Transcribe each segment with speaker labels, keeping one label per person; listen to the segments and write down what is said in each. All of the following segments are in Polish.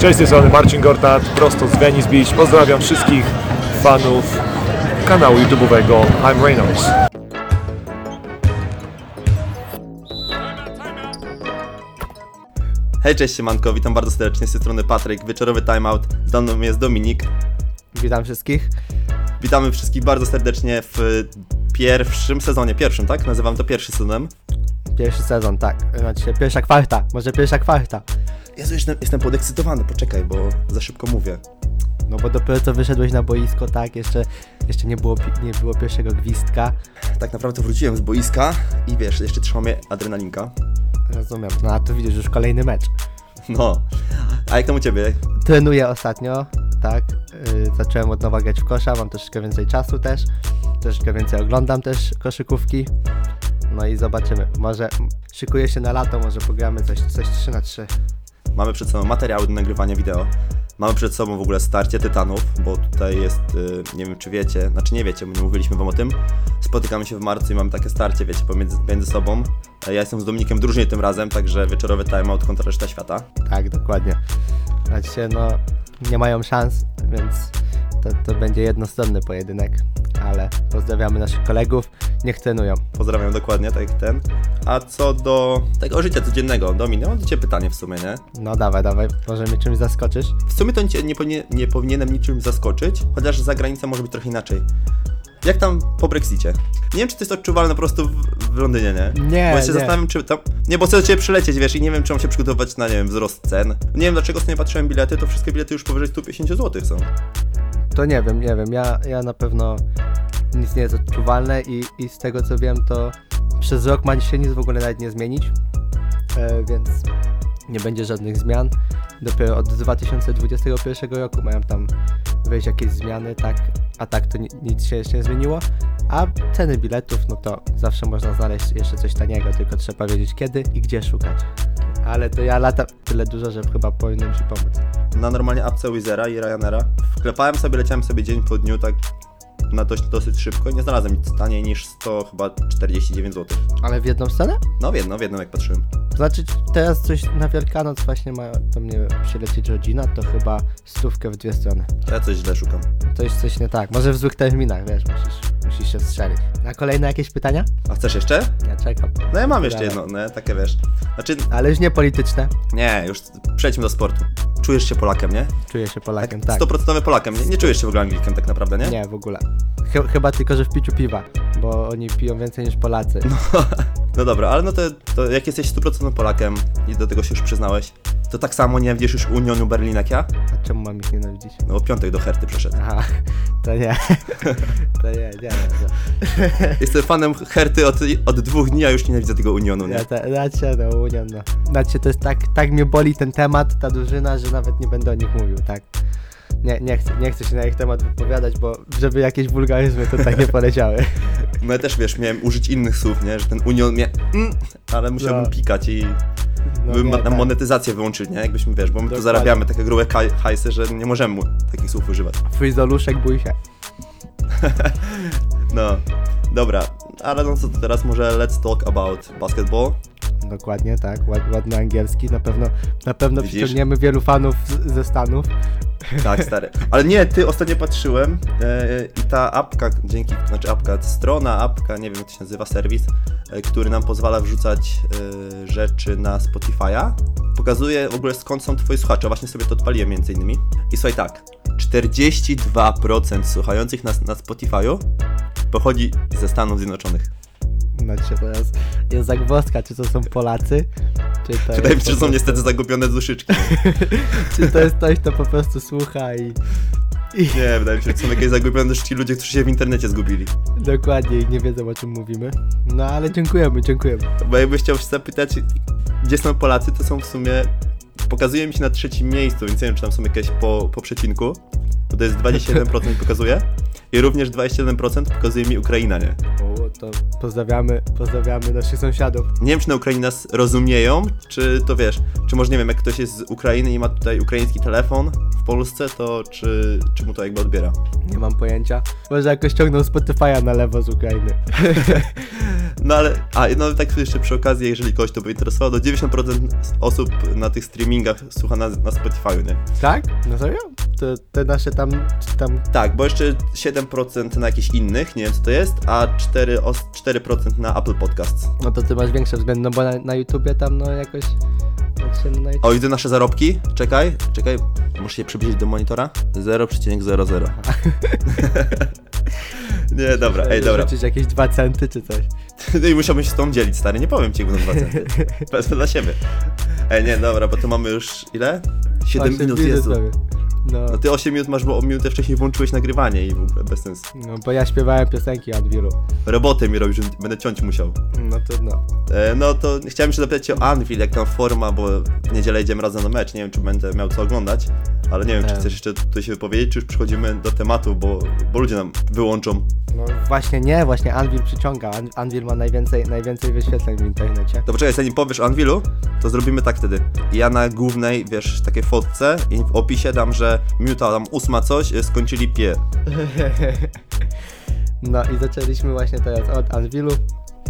Speaker 1: Cześć, z tej strony Marcin Gortat, prosto z Venice Beach. Pozdrawiam wszystkich fanów kanału YouTube'owego I'm Reynolds.
Speaker 2: Hej, cześć siemanko, witam bardzo serdecznie z tej strony Patryk, wieczorowy timeout, ze mną jest Dominik.
Speaker 3: Witam wszystkich.
Speaker 2: Witamy wszystkich bardzo serdecznie w pierwszym sezonie, pierwszym, tak? Nazywam to pierwszy sezonem.
Speaker 3: Pierwszy sezon, tak. Znaczy pierwsza kwarta, może pierwsza kwarta.
Speaker 2: Jezu, jestem, jestem podekscytowany, poczekaj, bo za szybko mówię.
Speaker 3: No bo dopiero co wyszedłeś na boisko, tak, jeszcze, jeszcze nie, było, pi- nie było pierwszego gwizdka.
Speaker 2: Tak naprawdę wróciłem z boiska i wiesz, jeszcze trzyma mnie adrenalinka.
Speaker 3: Rozumiem. No a tu widzisz już kolejny mecz.
Speaker 2: No, a jak tam u Ciebie?
Speaker 3: Trenuję ostatnio, tak. Yy, zacząłem od nowa grać w kosza, mam troszeczkę więcej czasu też. Troszeczkę więcej oglądam też koszykówki. No i zobaczymy. Może szykuję się na lato, może pogramy coś, coś 3 na 3
Speaker 2: Mamy przed sobą materiały do nagrywania wideo. Mamy przed sobą w ogóle starcie tytanów, bo tutaj jest, y, nie wiem czy wiecie, znaczy nie wiecie, bo nie mówiliśmy wam o tym. Spotykamy się w marcu i mamy takie starcie, wiecie, pomiędzy, między sobą. Ja jestem z Dominikiem drużynie tym razem, także wieczorowy timeout kontra reszta świata.
Speaker 3: Tak, dokładnie. Znaczy, no, nie mają szans, więc to, to będzie jednostronny pojedynek. Ale pozdrawiamy naszych kolegów, niech trenują.
Speaker 2: Pozdrawiam dokładnie, tak jak ten. A co do tego życia codziennego, Domin, ja mam do Ciebie pytanie w sumie, nie?
Speaker 3: No dawaj, dawaj, może mnie czymś zaskoczysz?
Speaker 2: W sumie to nie, powinien, nie powinienem niczym zaskoczyć, chociaż za granicą może być trochę inaczej. Jak tam po Brexicie? Nie wiem, czy to jest odczuwalne po prostu w, w Londynie, nie?
Speaker 3: Nie,
Speaker 2: Bo ja się
Speaker 3: nie.
Speaker 2: zastanawiam, czy tam... Nie, bo chcę do Ciebie przylecieć, wiesz, i nie wiem, czy mam się przygotować na, nie wiem, wzrost cen. Nie wiem, dlaczego sobie patrzyłem bilety, to wszystkie bilety już powyżej 150 zł są.
Speaker 3: To nie wiem, nie wiem, ja, ja na pewno nic nie jest odczuwalne i, i z tego co wiem, to przez rok ma się nic w ogóle nawet nie zmienić, e, więc nie będzie żadnych zmian. Dopiero od 2021 roku mają tam wejść jakieś zmiany, tak, a tak to ni- nic się jeszcze nie zmieniło. A ceny biletów, no to zawsze można znaleźć jeszcze coś taniego, tylko trzeba wiedzieć kiedy i gdzie szukać. Ale to ja latam tyle dużo, że chyba powinienem Ci pomóc.
Speaker 2: Na normalnie apce Wizera i Ryanaira. Wklepałem sobie, leciałem sobie dzień po dniu, tak na dość, dosyć szybko i nie znalazłem nic taniej niż 100, chyba 49 zł.
Speaker 3: Ale w jedną stronę?
Speaker 2: No w jedno, w jedną jak patrzyłem.
Speaker 3: Znaczy, teraz coś na Wielkanoc właśnie ma do mnie przylecieć rodzina, to chyba stówkę w dwie strony.
Speaker 2: To ja coś źle szukam.
Speaker 3: To jest coś nie tak. Może w złych terminach, wiesz, musisz, musisz się strzelić. Na kolejne jakieś pytania?
Speaker 2: A chcesz jeszcze?
Speaker 3: Ja czekam.
Speaker 2: No ja mam jeszcze jedno, nie? Takie wiesz. Znaczy,
Speaker 3: Ale już nie polityczne.
Speaker 2: nie, już przejdźmy do sportu. Czujesz się Polakiem, nie?
Speaker 3: Czuję się Polakiem, tak.
Speaker 2: 100% Polakiem, nie? Nie czujesz się w ogóle Anglikiem tak naprawdę, nie?
Speaker 3: Nie, w ogóle. Chy- chyba tylko, że w piciu piwa, bo oni piją więcej niż Polacy.
Speaker 2: No dobra, ale no to, to jak jesteś 100% Polakiem i do tego się już przyznałeś, to tak samo nie widzisz już Unionu Berlin jak ja?
Speaker 3: A czemu mam ich nienawidzić?
Speaker 2: No bo piątek do Herty przeszedł.
Speaker 3: Aha, to nie. To nie, nie, nie.
Speaker 2: Jestem fanem Herty od, od dwóch dni, a już nienawidzę tego Unionu, nie?
Speaker 3: Ja te, znaczy, no, Union, no. Znaczy, to jest tak, tak mnie boli ten temat, ta drużyna, że nawet nie będę o nich mówił, tak. Nie, nie, chcę, nie chcę się na ich temat wypowiadać, bo żeby jakieś wulgaryzmy tutaj nie poleciały.
Speaker 2: No ja też, wiesz, miałem użyć innych słów, nie? Że ten Union mnie... Mm, ale musiałbym
Speaker 3: No.
Speaker 2: pikać i
Speaker 3: No,
Speaker 2: bym
Speaker 3: nie, tak.
Speaker 2: monetyzację wyłączyli, nie? Jakbyśmy, wiesz, bo my tu
Speaker 3: Dokładnie.
Speaker 2: zarabiamy takie grube hajsy, że nie możemy takich słów używać.
Speaker 3: Fryzoluszek, bój się.
Speaker 2: No, dobra, ale no co to teraz może let's talk about basketball.
Speaker 3: Dokładnie, tak, ład, ładny angielski, na pewno, na pewno
Speaker 2: Widzisz?
Speaker 3: przyciągniemy wielu fanów ze Stanów.
Speaker 2: Tak, stary. Ale nie, ty ostatnio patrzyłem e, i ta apka, dzięki, znaczy apka, strona, apka, nie wiem jak to się nazywa, serwis, e, który nam pozwala wrzucać e, rzeczy na Spotify'a, pokazuje w ogóle skąd są twoi słuchacze. Właśnie sobie to odpaliłem między innymi. I słuchaj tak, 42% słuchających nas na Spotify'u pochodzi ze Stanów Zjednoczonych.
Speaker 3: Znaczy, to jest, jest zagwozdka, czy to są Polacy, czy to
Speaker 2: Wydaje mi się, że są niestety zagubione duszyczki.
Speaker 3: Czy to jest ktoś, kto po prostu słucha i... i
Speaker 2: Nie, wydaje mi się, że są jakieś zagubione duszyczki ludzie, którzy się w internecie zgubili.
Speaker 3: dokładnie i nie wiedzą o czym mówimy. No ale dziękujemy, dziękujemy.
Speaker 2: Bo jakbyś chciał się zapytać, gdzie są Polacy, to są w sumie. Pokazuje mi się na trzecim miejscu, więc nie wiem, czy tam są jakieś po, po przecinku. Bo to jest 21% mi pokazuje. I również 27% pokazuje mi Ukraina, nie?
Speaker 3: To pozdrawiamy, pozdrawiamy naszych sąsiadów.
Speaker 2: Nie wiem, czy na Ukrainie nas rozumieją, czy to wiesz, czy może nie wiem, jak ktoś jest z Ukrainy i ma tutaj ukraiński telefon w Polsce, to czy, czy mu to jakby odbiera?
Speaker 3: Nie mam pojęcia. Może jakoś ciągną Spotify'a na lewo z Ukrainy.
Speaker 2: No ale, a no tak jeszcze przy okazji, jeżeli kogoś to by interesowało, to 90% osób na tych streamingach słucha na, na Spotify'u, nie?
Speaker 3: Tak? No serio? To te nasze tam, tam...
Speaker 2: Tak, bo jeszcze 7% na jakichś innych, nie wiem co to jest, a 4, os- 4% na Apple Podcasts.
Speaker 3: No to ty masz większe względy, no bo na, na YouTubie tam no jakoś... YouTube-
Speaker 2: O, widzę nasze zarobki. Czekaj, czekaj, muszę się przybliżyć do monitora. 0,00. nie, dobra, ej, dobra.
Speaker 3: Rzucić jakieś 2 centy czy coś.
Speaker 2: No i musiałbym się z tą dzielić, stary, nie powiem ci, jak będą 2 centy. Wezmę dla siebie. Ej, nie, dobra, bo to mamy już ile? 7
Speaker 3: Osiem
Speaker 2: minut, Jezu.
Speaker 3: prawie. No,
Speaker 2: No ty 8 minut masz, bo minutę wcześniej włączyłeś nagrywanie i w ogóle bez sensu.
Speaker 3: no bo ja śpiewałem piosenki Anvilu.
Speaker 2: Robotę mi robisz, będę ciąć musiał.
Speaker 3: No trudno.
Speaker 2: E, no to chciałem jeszcze zapytać o Anvil, jak tam forma, bo w niedzielę idziemy razem na mecz, nie wiem czy będę miał co oglądać, ale nie wiem czy
Speaker 3: Em.
Speaker 2: chcesz jeszcze tu się wypowiedzieć, czy już przechodzimy do tematu, bo, bo ludzie nam wyłączą.
Speaker 3: No właśnie nie, właśnie Anvil przyciąga. An- Anvil ma najwięcej, najwięcej wyświetleń w internecie.
Speaker 2: To poczekaj, zanim powiesz o Anvilu, to zrobimy tak wtedy. Ja na głównej, wiesz, takiej fotce i w opisie dam, że minuta tam ósma coś, e, skończyli pie.
Speaker 3: No i zaczęliśmy właśnie teraz od Anvilu.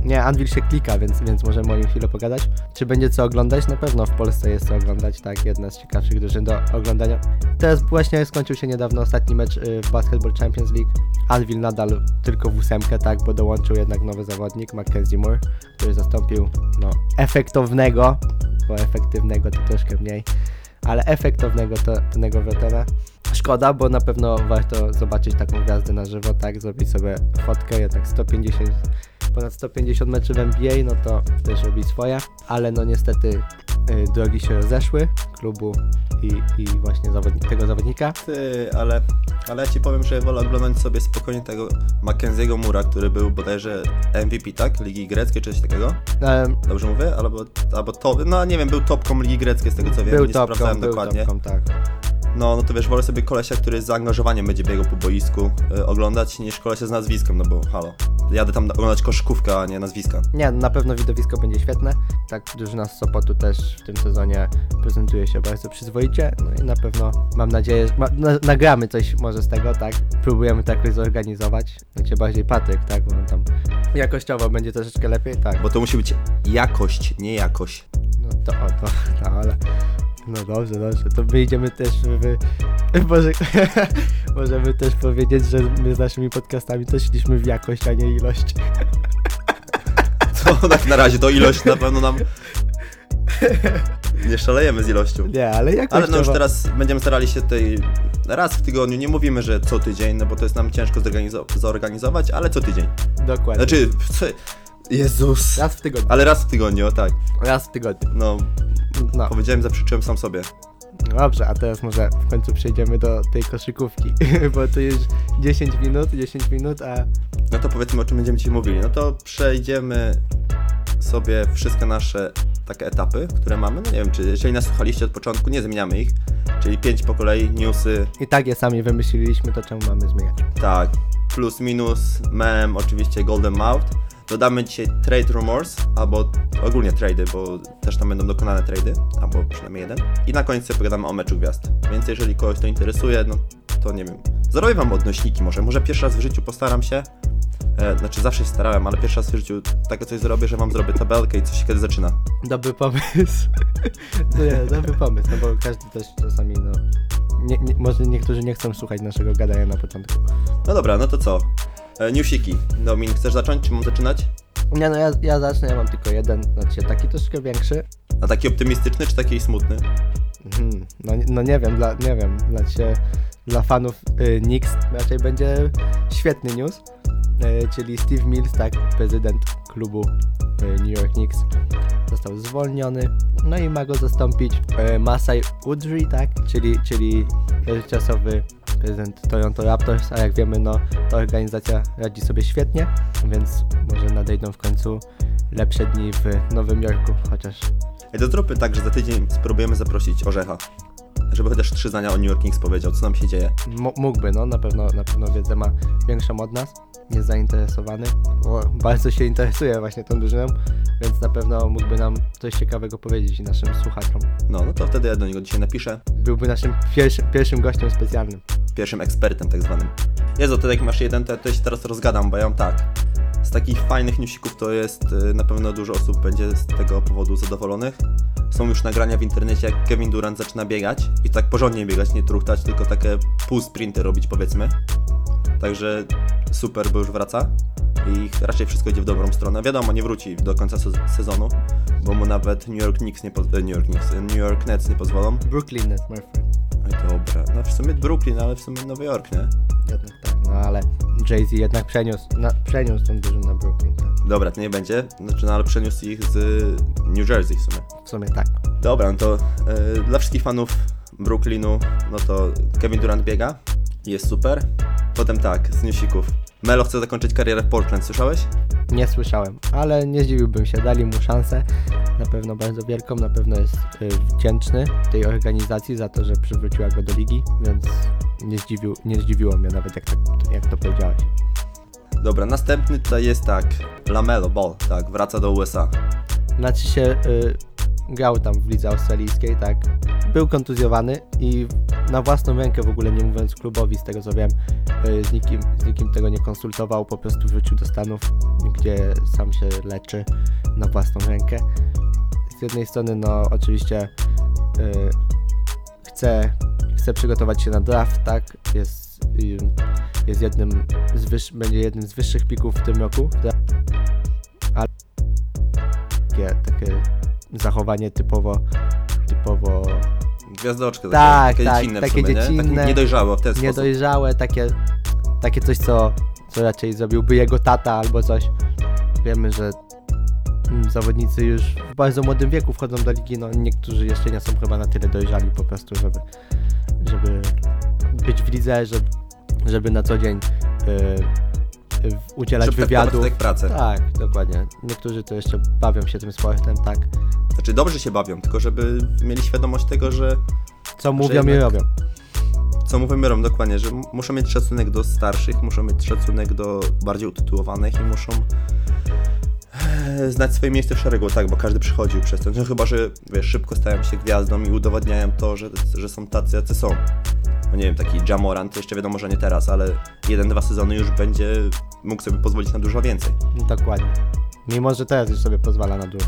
Speaker 3: Nie, Anvil się klika, więc, więc możemy o nim chwilę pogadać. Czy będzie co oglądać? Na pewno w Polsce jest co oglądać, tak, jedna z ciekawszych drużyn do oglądania. Teraz właśnie skończył się niedawno ostatni mecz y, w Basketball Champions League. Anvil nadal tylko w ósemkę, tak, bo dołączył jednak nowy zawodnik, Mackenzie Moore, który zastąpił, no, efektownego, bo efektywnego to troszkę mniej, ale efektownego to Tonego Wrotena. Szkoda, bo na pewno warto zobaczyć taką gwiazdę na żywo, tak, zrobić sobie fotkę, jednak 150, ponad 150 meczy w NBA, no to też robi swoje, ale no niestety drogi się rozeszły klubu i, i właśnie zawodnik, tego zawodnika.
Speaker 2: Ty, ale, ale ja ci powiem, że wolę oglądać sobie spokojnie tego Mackenziego Mura, który był bodajże MVP, tak? Ligi greckiej, czy coś takiego?
Speaker 3: Em,
Speaker 2: Dobrze mówię? Albo, albo top, no nie wiem, był topką Ligi Greckiej z tego co wiem,
Speaker 3: był
Speaker 2: nie
Speaker 3: topką,
Speaker 2: sprawdzałem
Speaker 3: był
Speaker 2: dokładnie.
Speaker 3: topką, tak.
Speaker 2: No, no to wiesz, wolę sobie kolesia, który z zaangażowaniem będzie biegał po boisku y, oglądać, niż kolesia z nazwiskiem, no bo halo. Jadę tam oglądać koszykówkę, a nie nazwiska.
Speaker 3: Nie, na pewno widowisko będzie świetne. Tak, drużyna z Sopotu też w tym sezonie prezentuje się bardzo przyzwoicie. No i na pewno mam nadzieję, że ma, na, nagramy coś może z tego, tak? Próbujemy to jakoś zorganizować. Znaczy bardziej Patryk, tak? Bo on tam jakościowo będzie troszeczkę lepiej, tak.
Speaker 2: Bo to musi być jakość, nie jakość.
Speaker 3: No to o, to, no ale... No dobrze, dobrze, to my idziemy też w... Może, możemy też powiedzieć, że my z naszymi podcastami też szliśmy w jakość, a nie ilość.
Speaker 2: To tak na razie, to ilość na pewno nam... Nie szalejemy z ilością.
Speaker 3: Nie, ale jakościowo...
Speaker 2: Ale no już teraz będziemy starali się tutaj raz w tygodniu, nie mówimy, że co tydzień, no bo to jest nam ciężko zorganizo- zorganizować, ale co tydzień.
Speaker 3: Dokładnie.
Speaker 2: Znaczy, co... Jezus.
Speaker 3: Raz w tygodniu.
Speaker 2: Ale raz w tygodniu, o tak.
Speaker 3: Raz w tygodniu.
Speaker 2: No,
Speaker 3: No.
Speaker 2: powiedziałem, zaprzeczyłem sam sobie.
Speaker 3: Dobrze, a teraz może w końcu przejdziemy do tej koszykówki, bo to już 10 minut, 10 minut, a
Speaker 2: No to powiedzmy, o czym będziemy dzisiaj mówili. No to przejdziemy sobie wszystkie nasze takie etapy, które mamy. No nie wiem, czy jeżeli nas słuchaliście od początku, nie zmieniamy ich. Czyli pięć po kolei, newsy,
Speaker 3: i tak je sami wymyśliliśmy, to czemu mamy zmieniać?
Speaker 2: tak, plus, minus, mem, oczywiście Golden Mouth. Dodamy dzisiaj trade rumors, albo ogólnie trady, bo też tam będą dokonane trady, albo przynajmniej jeden. I na sobie pogadamy o meczu gwiazd. Więc jeżeli kogoś to interesuje, no to nie wiem. Zrobię wam odnośniki może. Może pierwszy raz w życiu postaram się. E, znaczy zawsze się starałem, ale pierwszy raz w życiu takie coś zrobię, że wam zrobię tabelkę i coś się kiedy zaczyna.
Speaker 3: Dobry pomysł. nie, dobry pomysł, no bo każdy też czasami, no... Nie, nie, może niektórzy nie chcą słuchać naszego gadania na początku.
Speaker 2: No dobra, no to co? E, newsiki. Domin, chcesz zacząć, czy mam zaczynać?
Speaker 3: Nie no, ja, ja zacznę, ja mam tylko jeden, znaczy taki troszkę większy.
Speaker 2: A taki optymistyczny, czy taki smutny?
Speaker 3: Mhm, No, no nie wiem, dla, nie wiem, znaczy dla fanów y, Knicks raczej będzie świetny news, y, czyli Steve Mills, tak, prezydent klubu y, New York Knicks, został zwolniony, no i ma go zastąpić y, Masai Ujiri, tak, czyli, czyli czasowy prezydent Toronto Raptors, a jak wiemy, no ta organizacja radzi sobie świetnie, więc może nadejdą w końcu lepsze dni w Nowym Jorku, chociaż
Speaker 2: Ej, to zróbmy tak, że za tydzień spróbujemy zaprosić Orzecha. Żeby chociaż trzy zdania o New York Knicks powiedział, co nam się dzieje.
Speaker 3: M- mógłby, no, na pewno, na pewno wiedzę ma większą od nas. Jest zainteresowany, bo bardzo się interesuje właśnie tą drużyną, więc na pewno mógłby nam coś ciekawego powiedzieć naszym słuchaczom.
Speaker 2: No, no to wtedy ja do niego dzisiaj napiszę.
Speaker 3: Byłby naszym pierwszym, pierwszym gościem specjalnym.
Speaker 2: Pierwszym ekspertem tak zwanym. Jezu, ty jak masz jeden, to ja to się teraz rozgadam, bo ja mam tak. Z takich fajnych newsików to jest, y, na pewno dużo osób będzie z tego powodu zadowolonych. Są już nagrania w internecie, jak Kevin Durant zaczyna biegać i tak porządnie biegać, nie truchtać, tylko takie pół sprinty robić powiedzmy. Także super, bo już wraca i raczej wszystko idzie w dobrą stronę. Wiadomo, nie wróci do końca se- sezonu, bo mu nawet New York Knicks nie e, New York Knicks, e, New York Nets nie pozwolą.
Speaker 3: Brooklyn Nets, my friend.
Speaker 2: Oj, dobra. No w sumie Brooklyn, ale w sumie Nowy Jork, nie?
Speaker 3: Jednak tak, no ale Jay-Z jednak przeniósł, na, przeniósł tą drużynę na Brooklyn. Tak.
Speaker 2: Dobra, to nie będzie. Znaczy, no ale przeniósł ich z New Jersey w sumie.
Speaker 3: W sumie tak.
Speaker 2: Dobra, no to e, dla wszystkich fanów Brooklynu, no to Kevin Durant biega. Jest super. Potem tak, z newsików. Melo chce zakończyć karierę w Portland, słyszałeś?
Speaker 3: Nie słyszałem, ale nie zdziwiłbym się, dali mu szansę, na pewno bardzo wielką, na pewno jest y, wdzięczny tej organizacji za to, że przywróciła go do ligi, więc nie, zdziwił, nie zdziwiło mnie nawet jak, tak, jak to powiedziałeś.
Speaker 2: Dobra, następny tutaj jest tak. Lamelo Ball, tak, wraca do USA.
Speaker 3: Znaczy się, y, grał tam w lidze australijskiej, tak, był kontuzjowany i na własną rękę w ogóle nie mówiąc klubowi, z tego co wiem, y, z, nikim, z nikim tego nie konsultował, po prostu wrócił do Stanów, gdzie sam się leczy na własną rękę. Z jednej strony, no oczywiście y, chce, chce przygotować się na draft, tak, jest, y, jest jednym z wyż, będzie jednym z wyższych pików w tym roku, ale takie, takie zachowanie typowo typowo
Speaker 2: Gwiazdoczka,
Speaker 3: Tak,
Speaker 2: takie,
Speaker 3: tak,
Speaker 2: dziecinne w
Speaker 3: takie
Speaker 2: sumie, nie?
Speaker 3: dziecinne.
Speaker 2: Tak niedojrzałe w ten sposób.
Speaker 3: niedojrzałe, takie, takie coś, co, co raczej zrobiłby jego tata albo coś. Wiemy, że zawodnicy już w bardzo młodym wieku wchodzą do ligi, no niektórzy jeszcze nie są chyba na tyle dojrzali po prostu, żeby, żeby być w lidze, żeby, żeby na co dzień y, y, udzielać
Speaker 2: Żeby
Speaker 3: wywiadów.
Speaker 2: traktować tak pracę.
Speaker 3: Tak, dokładnie. Niektórzy to jeszcze bawią się tym sportem, tak.
Speaker 2: Znaczy dobrze się bawią, tylko żeby mieli świadomość tego, że
Speaker 3: Co mówią i
Speaker 2: jednak-
Speaker 3: robią.
Speaker 2: co mówimy Rom, dokładnie, że muszą mieć szacunek do starszych, muszą mieć szacunek do bardziej utytułowanych i muszą e, znać swoje miejsce w szeregu, tak, bo każdy przychodził przez to. No chyba, że wiesz, szybko stają się gwiazdą i udowadniają to, że, że są tacy, jacy są. No nie wiem, taki Jamoran, to jeszcze wiadomo, że nie teraz, ale jeden, dwa sezony już będzie mógł sobie pozwolić na dużo więcej.
Speaker 3: Dokładnie. Mimo, że teraz już sobie pozwala na dużo.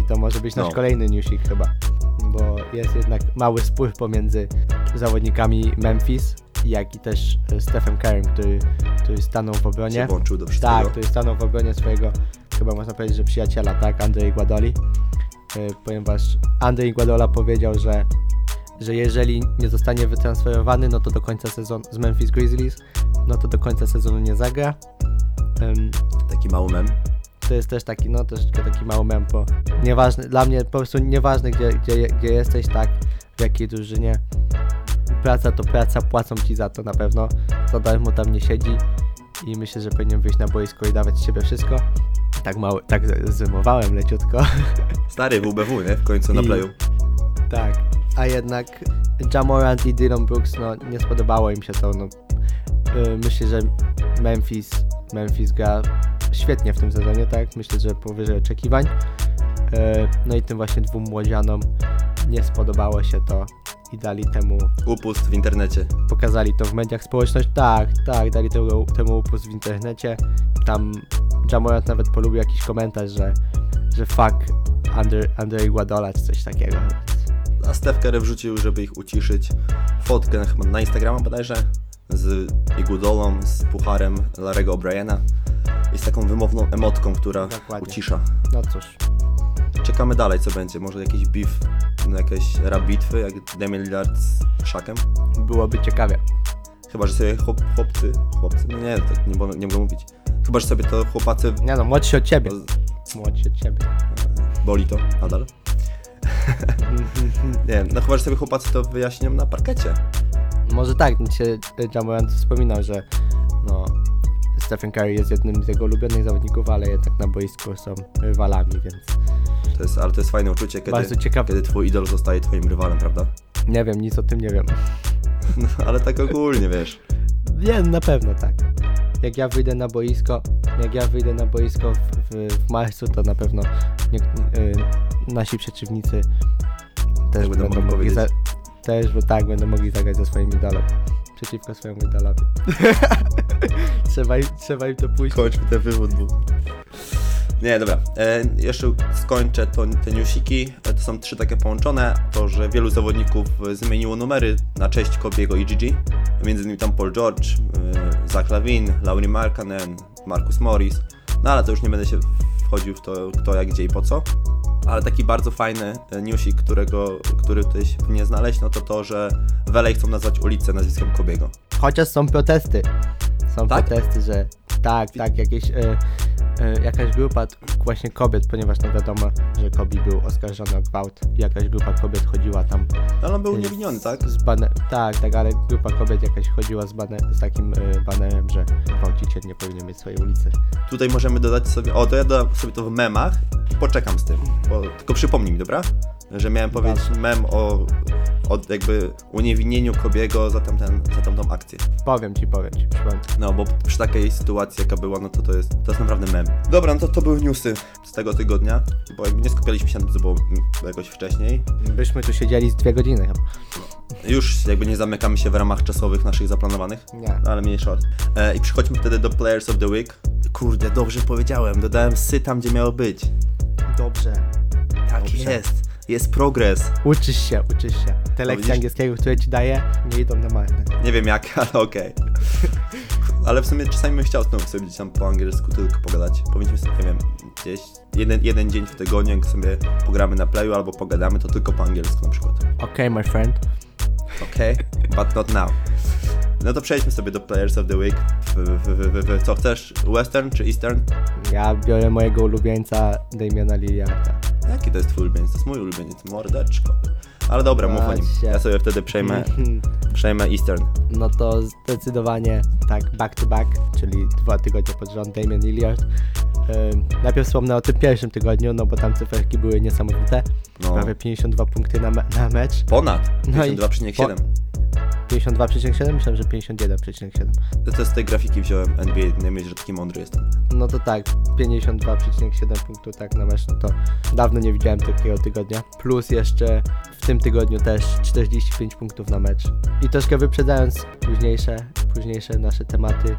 Speaker 3: I to może być nasz
Speaker 2: No.
Speaker 3: kolejny newsik chyba. Bo jest jednak mały spór pomiędzy zawodnikami Memphis, jak i też e, Stephen Currym, który, który stanął w
Speaker 2: Się
Speaker 3: obronie.
Speaker 2: włączył do wszystkiego.
Speaker 3: Tak, który stanął w obronie swojego, chyba można powiedzieć, że przyjaciela, tak, Andrzej Guadoli. E, Ponieważ Andrzej Guadola powiedział, że, że jeżeli nie zostanie wytransferowany, no to do końca sezonu z Memphis Grizzlies, no to do końca sezonu nie zagra. Em,
Speaker 2: Taki mały mem.
Speaker 3: to jest też taki, no troszeczkę taki mały mem, bo nieważne, dla mnie po prostu nieważne gdzie, gdzie, gdzie jesteś, tak, w jakiej drużynie, praca to praca, płacą ci za to na pewno, za darmo tam nie siedzi i myślę, że powinien wyjść na boisko i dawać z siebie wszystko. Tak mały, tak zrymowałem leciutko.
Speaker 2: Stary WBW, nie? W końcu na
Speaker 3: I-
Speaker 2: playu.
Speaker 3: Tak, a jednak Jamorant i Dylan Brooks, no nie spodobało im się to, no. Yy, Myślę, że Memphis, Memphis gra świetnie w tym sezonie, tak? Myślę, że powyżej oczekiwań. Yy, No i tym właśnie dwóm młodzianom nie spodobało się to i dali temu,
Speaker 2: Upust w internecie.
Speaker 3: pokazali to w mediach społeczności. Tak, tak, dali temu, temu upust w internecie. Tam Jamorant nawet polubił jakiś komentarz, że, że fuck Andre, Andre Iguodala czy coś takiego.
Speaker 2: A Steph Curry wrzucił, żeby ich uciszyć, fotkę na Instagrama bodajże z Igudolą, z pucharem Larego O'Briena i z taką wymowną emotką, która
Speaker 3: Dokładnie.
Speaker 2: ucisza.
Speaker 3: No cóż,
Speaker 2: Czekamy dalej, co będzie. Może jakiś beef, no jakieś rap bitwy, jak Damian Lillard z Szakiem.
Speaker 3: byłoby ciekawie.
Speaker 2: Chyba, że sobie chłop, chłopcy, chłopcy, no nie, tak nie, mogę- nie mogę mówić. Chyba, że sobie to chłopacy,
Speaker 3: Nie no, młodsi od ciebie. Młodsi od ciebie.
Speaker 2: boli to nadal. nie, no chyba, że sobie chłopacy to wyjaśnią na parkecie.
Speaker 3: Może tak, dzisiaj Jamorant wspominał, że no, Stephen Curry jest jednym z jego ulubionych zawodników, ale jednak na boisku są rywalami, więc
Speaker 2: To jest, ale to jest fajne uczucie, kiedy,
Speaker 3: bardzo ciekawe.
Speaker 2: kiedy twój idol zostaje twoim rywalem, prawda?
Speaker 3: Nie wiem, nic o tym nie wiem.
Speaker 2: No, ale tak ogólnie, wiesz.
Speaker 3: Nie, na pewno tak. jak ja wyjdę na boisko, jak ja wyjdę na boisko w, w, w marcu, to na pewno nie, y, nasi przeciwnicy też
Speaker 2: będą
Speaker 3: będą,
Speaker 2: mogli
Speaker 3: za, też bo tak będą mogli zagrać ze swoim idolem. Przeciwko swojemu idolowi. trzeba, im, trzeba im to pójść.
Speaker 2: Kończmy ten wywód, bo... Nie, dobra. E, jeszcze skończę to, te newsiki. E, to są trzy takie połączone. To, że wielu zawodników e, zmieniło numery na cześć Kobiego i Gigi. Między innymi tam Paul George, e, Zach Lavin, Laurie Markkanen, Marcus Morris. No ale to już nie będę się wchodził w to, kto, jak, gdzie i po co. Ale taki bardzo fajny e, newsik, którego, który tutaj się powinien znaleźć, no to to, że w LA chcą nazwać ulicę nazwiskiem Kobiego.
Speaker 3: Chociaż są protesty. Są
Speaker 2: Tak?
Speaker 3: protesty, że tak, tak, jakieś, e, e, jakaś grupa właśnie kobiet, ponieważ no wiadomo, że Kobi był oskarżony o gwałt. Jakaś grupa kobiet chodziła tam
Speaker 2: Ale on był
Speaker 3: e,
Speaker 2: niewiniony, tak?
Speaker 3: Z bane- tak, tak, ale grupa kobiet jakaś chodziła z, bane- z takim e, banerem, że gwałciciel nie powinien mieć swojej ulicy.
Speaker 2: Tutaj możemy dodać sobie, o to ja dodam sobie to w memach, poczekam z tym, bo, tylko przypomnij mi, dobra? Że miałem powiedzieć mem o, o jakby uniewinnieniu Kobiego za, tamten, za tamtą akcję.
Speaker 3: Powiem ci, powiem ci, przypomnę.
Speaker 2: No, bo przy takiej sytuacji jaka była, no to to jest, to jest naprawdę mem. Dobra, no to to były newsy z tego tygodnia, bo jakby nie skupialiśmy się na tym, co było mm, jakoś wcześniej.
Speaker 3: Byśmy tu siedzieli z dwie godziny chyba.
Speaker 2: Już jakby nie zamykamy się w ramach czasowych naszych zaplanowanych.
Speaker 3: Nie.
Speaker 2: No ale mniejsza e, I przechodźmy wtedy do Players of the Week. Kurde, dobrze powiedziałem, dodałem sy tam, gdzie miało być.
Speaker 3: Dobrze.
Speaker 2: Tak
Speaker 3: Dobrze.
Speaker 2: jest. Jest progres.
Speaker 3: Uczysz się, uczysz się. Te lekcje
Speaker 2: widzisz?
Speaker 3: angielskiego, które ci daję, nie idą na marne.
Speaker 2: Nie wiem jak, ale okej. Ale w sumie czasami bym chciał znowu sobie gdzieś tam po angielsku tylko pogadać. Powinniśmy sobie, nie wiem, gdzieś jeden, jeden dzień w tygodniu, jak sobie pogramy na playu albo pogadamy, to tylko po angielsku na przykład.
Speaker 3: Okej, my friend.
Speaker 2: Okej, but not now. No to przejdźmy sobie do Players of the Week. Co chcesz? Western czy Eastern?
Speaker 3: Ja biorę mojego ulubieńca Damiana Lilliarda.
Speaker 2: Jaki to jest twój ulubieniec? To jest mój ulubieniec, mordeczko. Ale dobra, mów o nim.
Speaker 3: Patrzcie.
Speaker 2: Ja sobie wtedy przejmę, przejmę Eastern.
Speaker 3: No to zdecydowanie tak back to back, czyli dwa tygodnie pod rząd Damian Lillard. Ym, najpierw wspomnę o tym pierwszym tygodniu, no bo tam cyferki były niesamowite.
Speaker 2: No.
Speaker 3: Prawie 52 punkty na, me- na mecz.
Speaker 2: Ponad
Speaker 3: No i-
Speaker 2: 52,7.
Speaker 3: 52,7? Myślałem, że 51,7.
Speaker 2: To, to z tej grafiki wziąłem NBA, nie myśl, że taki mądry jestem.
Speaker 3: No to tak, 52,7 punktu tak na mecz, no to dawno nie widziałem takiego tygodnia. Plus jeszcze w tym tygodniu też 45 punktów na mecz. I troszkę wyprzedzając późniejsze, późniejsze nasze tematy,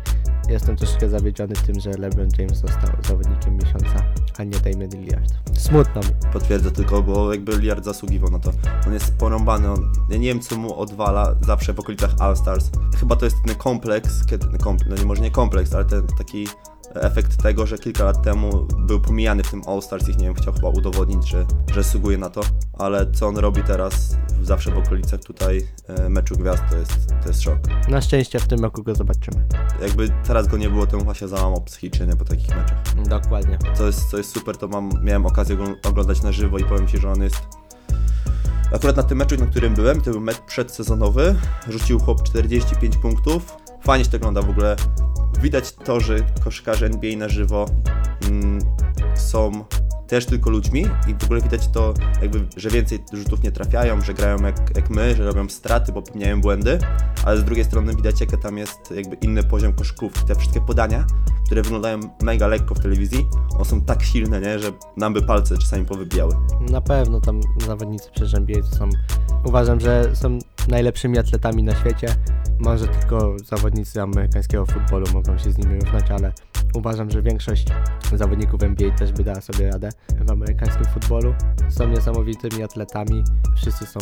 Speaker 3: jestem troszkę zawiedziony tym, że LeBron James został zawodnikiem miesiąca, a nie Damian Lillard. Smutno mi.
Speaker 2: Potwierdzę tylko, bo jakby Liard zasługiwał na to. On jest porąbany, on, ja nie wiem co mu odwala zawsze w okolicach All-Stars. Chyba to jest ten kompleks, kiedy, no, kompl- no nie może nie kompleks, ale ten taki efekt tego, że kilka lat temu był pomijany w tym All-Stars i nie wiem, chciał chyba udowodnić, że, że zasługuje na to, ale co on robi teraz zawsze w okolicach tutaj e, meczu gwiazd, to jest, to jest szok.
Speaker 3: Na szczęście w tym roku go zobaczymy.
Speaker 2: Jakby teraz go nie było, to chyba się załamał psychicznie nie, po takich meczach.
Speaker 3: Dokładnie.
Speaker 2: co jest, co jest super, to mam, miałem okazję go oglądać na żywo i powiem Ci, że on jest... Akurat na tym meczu, na którym byłem, to był mecz przedsezonowy, rzucił chłop 45 punktów. Fajnie się to ogląda w ogóle. Widać to, że koszykarze NBA na żywo mm, są też tylko ludźmi i w ogóle widać to, jakby, że więcej rzutów nie trafiają, że grają jak, jak my, że robią straty, bo popełniają błędy, ale z drugiej strony widać, jaki tam jest jakby inny poziom koszykówki. Te wszystkie podania, które wyglądają mega lekko w telewizji, one są tak silne, nie, że nam by palce czasami powybijały.
Speaker 3: Na pewno tam zawodnicy przez NBA to są, uważam, że są najlepszymi atletami na świecie. Może tylko zawodnicy amerykańskiego futbolu mogą się z nimi równać, ale uważam, że większość zawodników NBA też by dała sobie radę w amerykańskim futbolu. Są niesamowitymi atletami, wszyscy są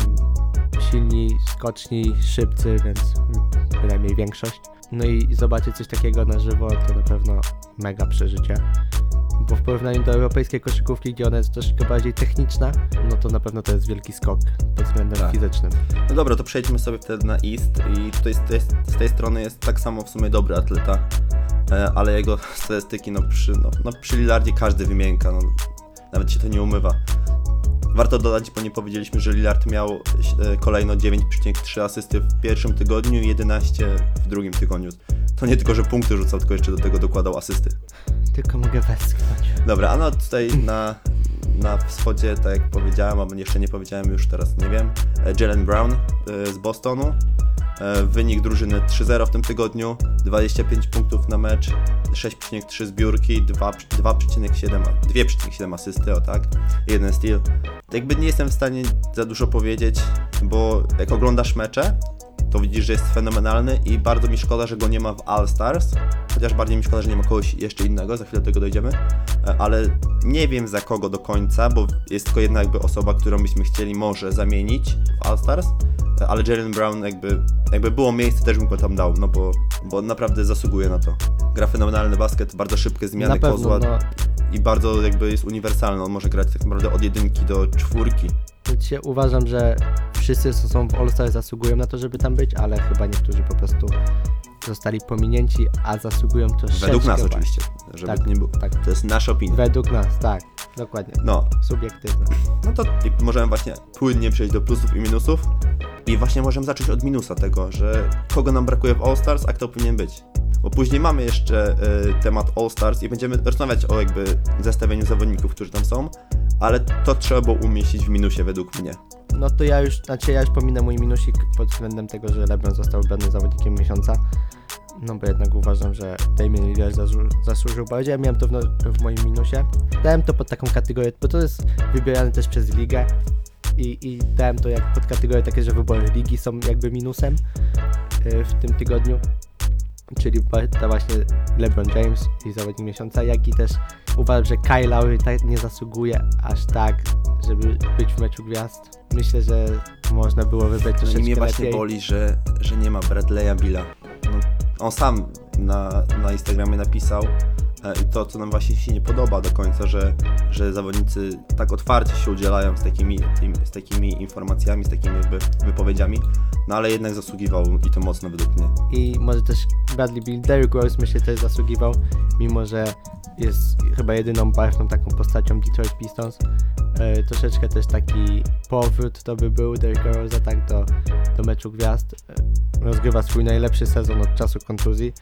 Speaker 3: silni, skoczni, szybcy, więc bynajmniej większość. No i zobaczyć coś takiego na żywo to na pewno mega przeżycie bo w porównaniu do europejskiej koszykówki, gdzie ona jest troszkę bardziej techniczna, no to na pewno to jest wielki skok pod względem
Speaker 2: Tak.
Speaker 3: fizycznym.
Speaker 2: No dobra, to przejdźmy sobie wtedy na East i tutaj z tej, z tej strony jest tak samo w sumie dobry atleta, e, ale jego statystyki no przy, no, no przy Lillardzie każdy wymienka, no, nawet się to nie umywa. Warto dodać, bo nie powiedzieliśmy, że Lillard miał e, kolejno 9,3 asysty w pierwszym tygodniu i 11 w drugim tygodniu. To nie tylko, że punkty rzucał, tylko jeszcze do tego dokładał asysty.
Speaker 3: Tylko mogę westchnąć.
Speaker 2: Dobra, a no tutaj na, na wschodzie, tak jak powiedziałem, albo jeszcze nie powiedziałem, już teraz nie wiem, e, Jalen Brown e, z Bostonu. E, wynik drużyny 3-0 w tym tygodniu, 25 punktów na mecz, 6,3 zbiórki, 2 2,7 2,7 asysty, o tak, jeden steal. Jakby nie jestem w stanie za dużo powiedzieć, bo jak oglądasz mecze, to widzisz, że jest fenomenalny i bardzo mi szkoda, że go nie ma w All Stars. Chociaż bardziej mi szkoda, że nie ma kogoś jeszcze innego, za chwilę do tego dojdziemy. E, Ale nie wiem za kogo do końca, bo jest tylko jedna jakby osoba, którą byśmy chcieli może zamienić w All Stars. E, Ale Jalen Brown jakby, jakby było miejsce, też bym go tam dał, no bo, bo naprawdę zasługuje na to. Gra fenomenalny basket, bardzo szybkie zmiany
Speaker 3: Na pewno,
Speaker 2: kozła
Speaker 3: no,
Speaker 2: i bardzo jakby jest uniwersalny. On może grać tak naprawdę od jedynki do czwórki.
Speaker 3: Wiecie, uważam, że wszyscy, co są w All-Star zasługują na to, żeby tam być, ale chyba niektórzy po prostu zostali pominięci, a zasługują troszeczkę.
Speaker 2: Według nas oczywiście, żeby
Speaker 3: Tak,
Speaker 2: nie było.
Speaker 3: tak.
Speaker 2: To jest nasza opinia.
Speaker 3: Według nas, tak, dokładnie.
Speaker 2: No,
Speaker 3: Subiektywne.
Speaker 2: No to i możemy właśnie płynnie przejść do plusów i minusów. I właśnie możemy zacząć od minusa tego, że kogo nam brakuje w All Stars, a kto powinien być. Bo później mamy jeszcze y, temat All Stars i będziemy rozmawiać o jakby zestawieniu zawodników, którzy tam są, ale to trzeba było umieścić w minusie według mnie.
Speaker 3: No to ja już, znaczy ja już pominę mój minusik pod względem tego, że LeBron został wybrany zawodnikiem miesiąca. No bo jednak uważam, że Damian Lillard zasłu- zasłużył bardziej. Ja miałem to w, no, w moim minusie. Dałem to pod taką kategorię, bo to jest wybierane też przez ligę. I, I dałem to jak pod kategorię takie, że wybory ligi są jakby minusem y, w tym tygodniu. Czyli to właśnie LeBron James i zawodnik miesiąca, jak i też uważam, że Kyle Lowry tak nie zasługuje aż tak, żeby być w meczu gwiazd. Myślę, że można było wybrać
Speaker 2: No i
Speaker 3: troszeczkę
Speaker 2: mnie właśnie
Speaker 3: lepiej.
Speaker 2: boli, że, że nie ma Bradley'a Billa. No, on sam na, na Instagramie napisał i to, co nam właśnie się nie podoba do końca, że, że zawodnicy tak otwarcie się udzielają z takimi, z takimi informacjami, z takimi jakby wypowiedziami, no ale jednak zasługiwał i to mocno według mnie.
Speaker 3: I może też Bradley Bill, Derrick Rose myślę też zasługiwał, mimo że jest chyba jedyną barwną taką postacią Detroit Pistons. E, troszeczkę też taki powrót to by był Derricka Rose'a tak do, do meczu gwiazd. E, rozgrywa swój najlepszy sezon od czasu kontuzji.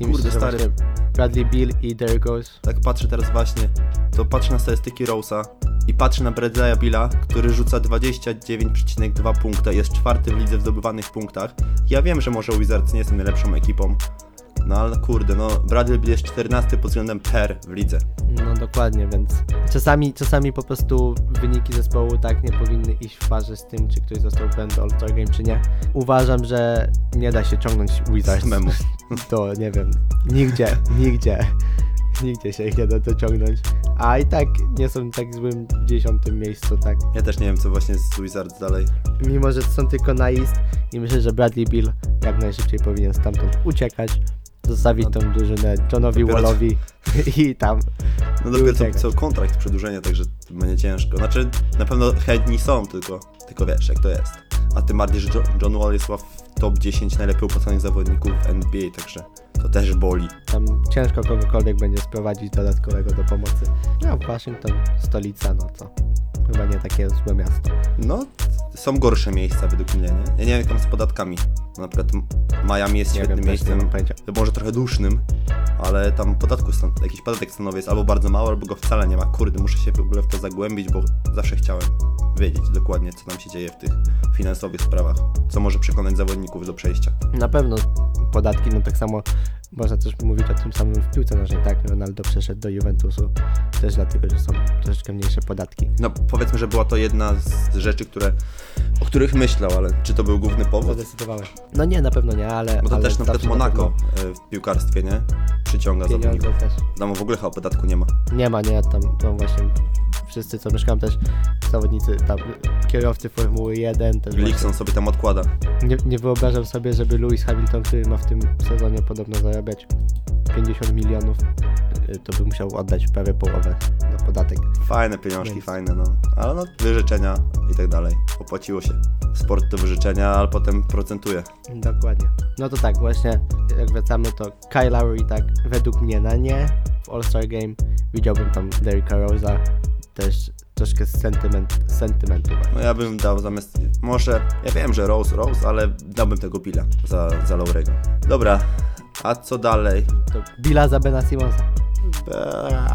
Speaker 3: I
Speaker 2: Kurde,
Speaker 3: myślę,
Speaker 2: stary.
Speaker 3: Bradley Bill i Derrick Rose
Speaker 2: Tak patrzę teraz właśnie, to patrzę na statystyki Rose'a i patrzę na Bradley'a Billa, który rzuca 29,2 punkta, jest czwarty w lidze w zdobywanych punktach. Ja wiem, że może Wizards nie są najlepszą ekipą, no ale kurde, no Bradley Bill jest 14 pod względem per w lidze.
Speaker 3: No dokładnie, więc czasami, czasami po prostu wyniki zespołu tak nie powinny iść w parze z tym, czy ktoś został do All-Star Game, czy nie. Uważam, że nie da się ciągnąć Wizards
Speaker 2: Samemu.
Speaker 3: to, nie wiem, nigdzie, nigdzie, nigdzie się ich nie da dociągnąć. A i tak nie są w tak złym dziesiątym miejscu, tak.
Speaker 2: Ja też nie wiem, co właśnie z Wizards dalej.
Speaker 3: Mimo, że są tylko na East i myślę, że Bradley Bill jak najszybciej powinien stamtąd uciekać, zostawić
Speaker 2: No,
Speaker 3: tą drużynę Johnowi
Speaker 2: dopiero-
Speaker 3: Wallowi i tam
Speaker 2: No dopiero co, co kontrakt przedłużenia, także to będzie ciężko. Znaczy, na pewno chętni są, tylko, tylko wiesz, jak to jest. A tym bardziej, że Jo- John Wall jest w top 10 najlepiej opłacanych zawodników w NBA, także to też boli.
Speaker 3: tam ciężko kogokolwiek będzie sprowadzić dodatkowego do pomocy. No, Waszyngton, stolica, no to chyba nie takie złe miasto.
Speaker 2: No, są gorsze miejsca według mnie, nie? Ja nie wiem jak tam z podatkami. Na przykład Miami jest
Speaker 3: Nie
Speaker 2: świetnym
Speaker 3: wiem,
Speaker 2: miejscem, może trochę dusznym, ale tam podatku stan- jakiś podatek stanowy jest albo bardzo mały, albo go wcale nie ma. Kurde, muszę się w ogóle w to zagłębić, bo zawsze chciałem wiedzieć dokładnie, co tam się dzieje w tych finansowych sprawach, co może przekonać zawodników do przejścia.
Speaker 3: Na pewno podatki, no tak samo można też mówić o tym samym w piłce nożnej, tak? Ronaldo przeszedł do Juventusu też dlatego, że są troszeczkę mniejsze podatki.
Speaker 2: No, powiedzmy, że była to jedna z rzeczy, które, o których myślał, ale czy to był główny powód?
Speaker 3: Zdecydowałem. No nie, na pewno nie, ale
Speaker 2: Bo to
Speaker 3: ale
Speaker 2: też na przykład
Speaker 3: zawsze
Speaker 2: Monaco e, w piłkarstwie, nie? Przyciąga
Speaker 3: pieniądze
Speaker 2: zawodników.
Speaker 3: też.
Speaker 2: Tam w ogóle chyba podatku nie ma.
Speaker 3: Nie ma, nie, tam, tam właśnie wszyscy co mieszkają też zawodnicy, tam kierowcy Formuły 1 też właśnie
Speaker 2: Lixon sobie tam odkłada.
Speaker 3: Nie, nie wyobrażam sobie, żeby Lewis Hamilton, który ma w tym sezonie podobno zarabiać 50 milionów, y, to by musiał oddać prawie połowę na podatek.
Speaker 2: Fajne pieniążki,
Speaker 3: Więc-
Speaker 2: fajne, no. Ale no, wyrzeczenia i tak dalej. Opłaciło się. Sport to wyrzeczenia, ale potem procentuje.
Speaker 3: Dokładnie. No to tak, właśnie jak wracamy, to Kyle Lowry tak według mnie na nie w All-Star Game. Widziałbym tam Derricka Rose'a, też troszkę sentyment, sentymentu.
Speaker 2: No ja bym dał zamiast... Może... Ja wiem, że Rose, Rose, ale dałbym tego Billa za, za Laurego. Dobra, a co dalej?
Speaker 3: To Billa za Bena Simonsa.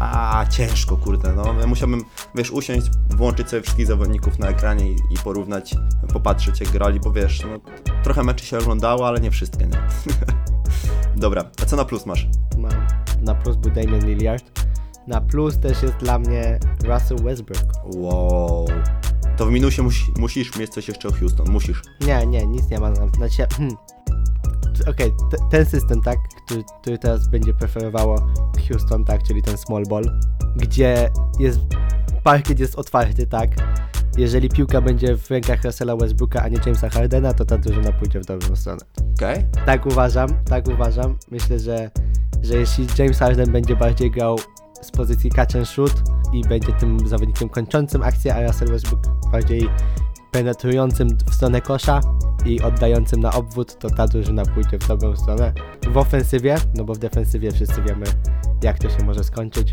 Speaker 2: A, ciężko, kurde, no. Ja musiałbym, wiesz, usiąść, włączyć sobie wszystkich zawodników na ekranie i, i porównać, popatrzeć jak grali, bo wiesz, no, trochę meczy się oglądało, ale nie wszystkie, nie? Dobra, a co na plus masz?
Speaker 3: Mam na plus był Damian Lillard. Na plus też jest dla mnie Russell Westbrook.
Speaker 2: Wow. To w minusie musi, musisz mieć coś jeszcze o Houston, musisz.
Speaker 3: Nie, nie, nic nie ma. na- Znaczy, hmm. Okej, te- ten system, tak, który, który teraz będzie preferowało Houston, tak, czyli ten small ball, gdzie jest, parkiet jest otwarty, tak. Jeżeli piłka będzie w rękach Russella Westbrooka, a nie Jamesa Hardena, to ta drużyna pójdzie w dobrą stronę.
Speaker 2: Okej?
Speaker 3: Tak uważam, tak uważam. Myślę, że, że jeśli James Harden będzie bardziej grał z pozycji catch and shoot i będzie tym zawodnikiem kończącym akcję, a Russell Westbrook bardziej penetrującym w stronę kosza i oddającym na obwód, to ta drużyna pójdzie w dobrą stronę. W ofensywie, no bo w defensywie wszyscy wiemy, jak to się może skończyć.